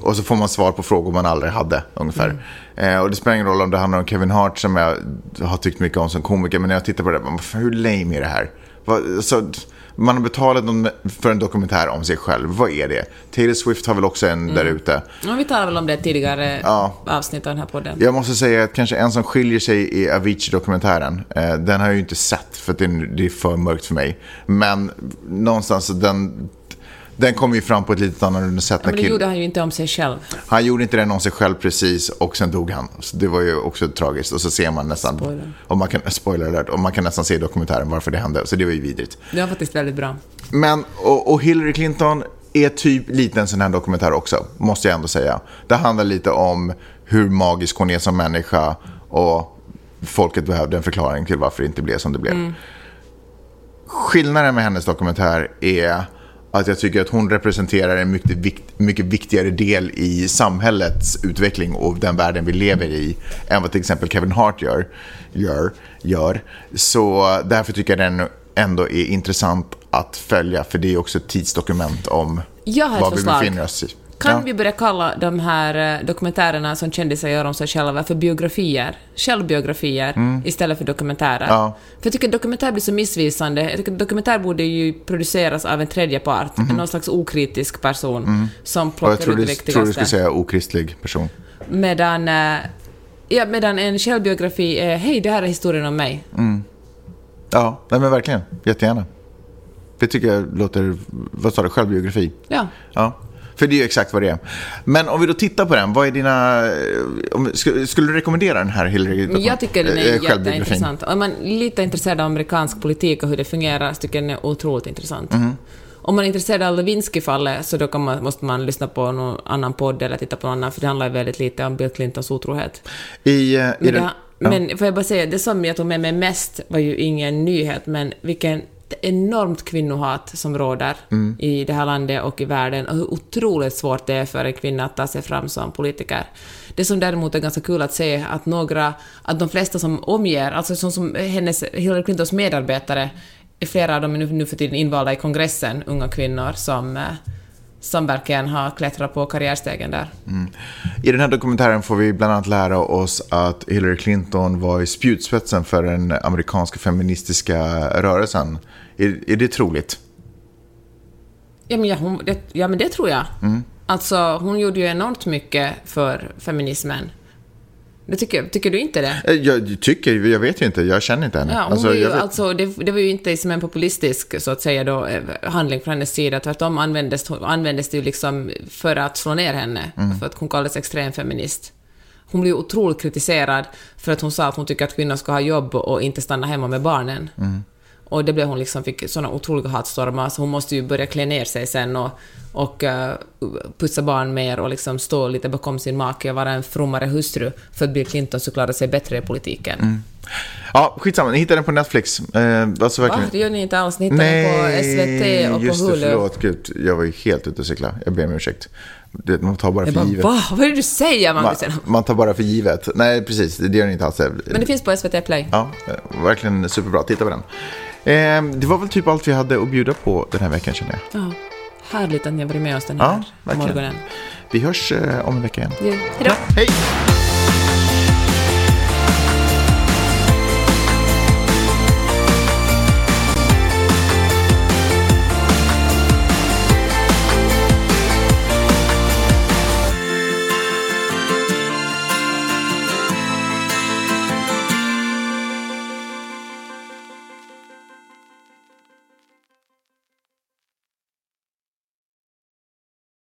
Och så får man svar på frågor man aldrig hade ungefär. Eh, och det spelar ingen roll om det handlar om Kevin Hart som jag har tyckt mycket om som komiker. Men när jag tittar på det, man, hur lame är det här? Vad, så, man har betalat för en dokumentär om sig själv. Vad är det? Taylor Swift har väl också en där ute. Ja, vi talade väl om det tidigare Ja. avsnitt av den här podden. Jag måste säga att kanske en som skiljer sig är Avicii-dokumentären. Eh, den har jag ju inte sett för att det är för mörkt för mig. Men någonstans, den, den kom ju fram på ett lite annorlunda sätt. Men När det gjorde han ju inte om sig själv. Han gjorde inte den om sig själv precis och sen dog han. Så det var ju också tragiskt. Och så ser man nästan, Spoiler. och man kan, spoiler alert, och man kan nästan se i dokumentären varför det hände. Så det var ju vidrigt. Det var faktiskt väldigt bra. Men, och, och Hillary Clinton är typ lite en sån här dokumentär också, måste jag ändå säga. Det handlar lite om hur magisk hon är som människa och folket behövde en förklaring till varför det inte blev som det blev. Skillnaden med hennes dokumentär är att jag tycker att hon representerar en mycket, vikt, mycket viktigare del i samhällets utveckling och den världen vi lever i än vad till exempel Kevin Hart gör. gör, gör. Så därför tycker jag den ändå är intressant att följa för det är också ett tidsdokument om vad vi befinner oss i. Kan Ja. vi börja kalla de här eh, dokumentärerna som kändisar gör om sig själva för biografier? Självbiografier istället för dokumentärer. Mm. Ja. För jag tycker dokumentär blir så missvisande. Jag tycker dokumentär borde ju produceras av en tredje part, någon slags okritisk person som. Och jag plockar ut det du, tror du viktigaste. skulle säga okristlig person. Medan, eh, ja, medan en självbiografi är hej, det här är historien om mig. Ja, nej men verkligen. Jättegärna. Det tycker jag låter, vad sa du, självbiografi? Ja. Ja, för det är ju exakt vad det är. Men om vi då tittar på den, vad är dina... eh, Om, skulle, skulle du rekommendera den här Hillary? Jag tycker den eh, är självbiografin? jätteintressant. Om man är lite intresserad av amerikansk politik och hur det fungerar så tycker jag den är otroligt intressant. Mhm. Om man är intresserad av Lewinsky-fallet så då man, måste man lyssna på någon annan podd eller titta på någon annan, för det handlar väldigt lite om Bill Clintons otrohet. I, eh, i Men, det, men får jag bara säga, det som jag tog med mig mest var ju ingen nyhet, men vilken enormt kvinnohat som råder Mm. i det här landet och i världen och hur otroligt svårt det är för en kvinna att ta sig fram som politiker. Det som däremot är ganska kul att se att några, att de flesta som omger, alltså som, som hennes, Hillary Clintons medarbetare, flera av dem är nu, nu för tiden invalda i kongressen, unga kvinnor som, eh, som verkligen har klättrat på karriärstegen där. I den här dokumentären får vi bland annat lära oss att Hillary Clinton var i spjutspetsen för den amerikanska feministiska rörelsen. Är, är det troligt? Ja men, ja, hon, det, ja, men det tror jag. Alltså, hon gjorde ju enormt mycket för feminismen. Det tycker, tycker du inte det? Eh, Jag tycker, jag vet ju inte, jag känner inte henne. Ja, hon Alltså, ju, alltså, det, det var ju inte som en populistisk så att säga då, eh, handling från hennes sida. Tvärtom användes, användes det ju liksom för att slå ner henne, Mm. för att hon kallades extremfeminist. Hon blev otroligt kritiserad för att hon sa att hon tycker att kvinnor ska ha jobb och inte stanna hemma med barnen. Mm. Och det blev hon liksom, fick såna otroliga hatstormar, så hon måste ju börja klä ner sig sen och, och uh, putsa barn mer och liksom stå lite bakom sin make och vara en frommare hustru för att Bill Clinton så klarade sig bättre i politiken. Mm. Ja, skitsamma, ni hittar den på Netflix. Eh, alltså Va? verkligen... Det gör ni inte alls. Ni hittar den på SVT och på just det, Hulu. förlåt. Gud, jag var ju helt ute och cykla. Jag ber om ursäkt. Det, man tar bara Jag för bara, givet. va? Vad är det du säger, Man, Magnus? man tar bara för givet. Nej, precis. Det gör ni inte alls. Men det finns på SVT Play. Ja, eh, verkligen superbra. Titta på den. Eh, det var väl typ allt vi hade att bjuda på den här veckan känner jag. Ja. Härligt att ni har varit med oss den Ja, här verkligen. morgonen. Vi hörs eh, om en vecka igen. Ja. Hej då! Hej!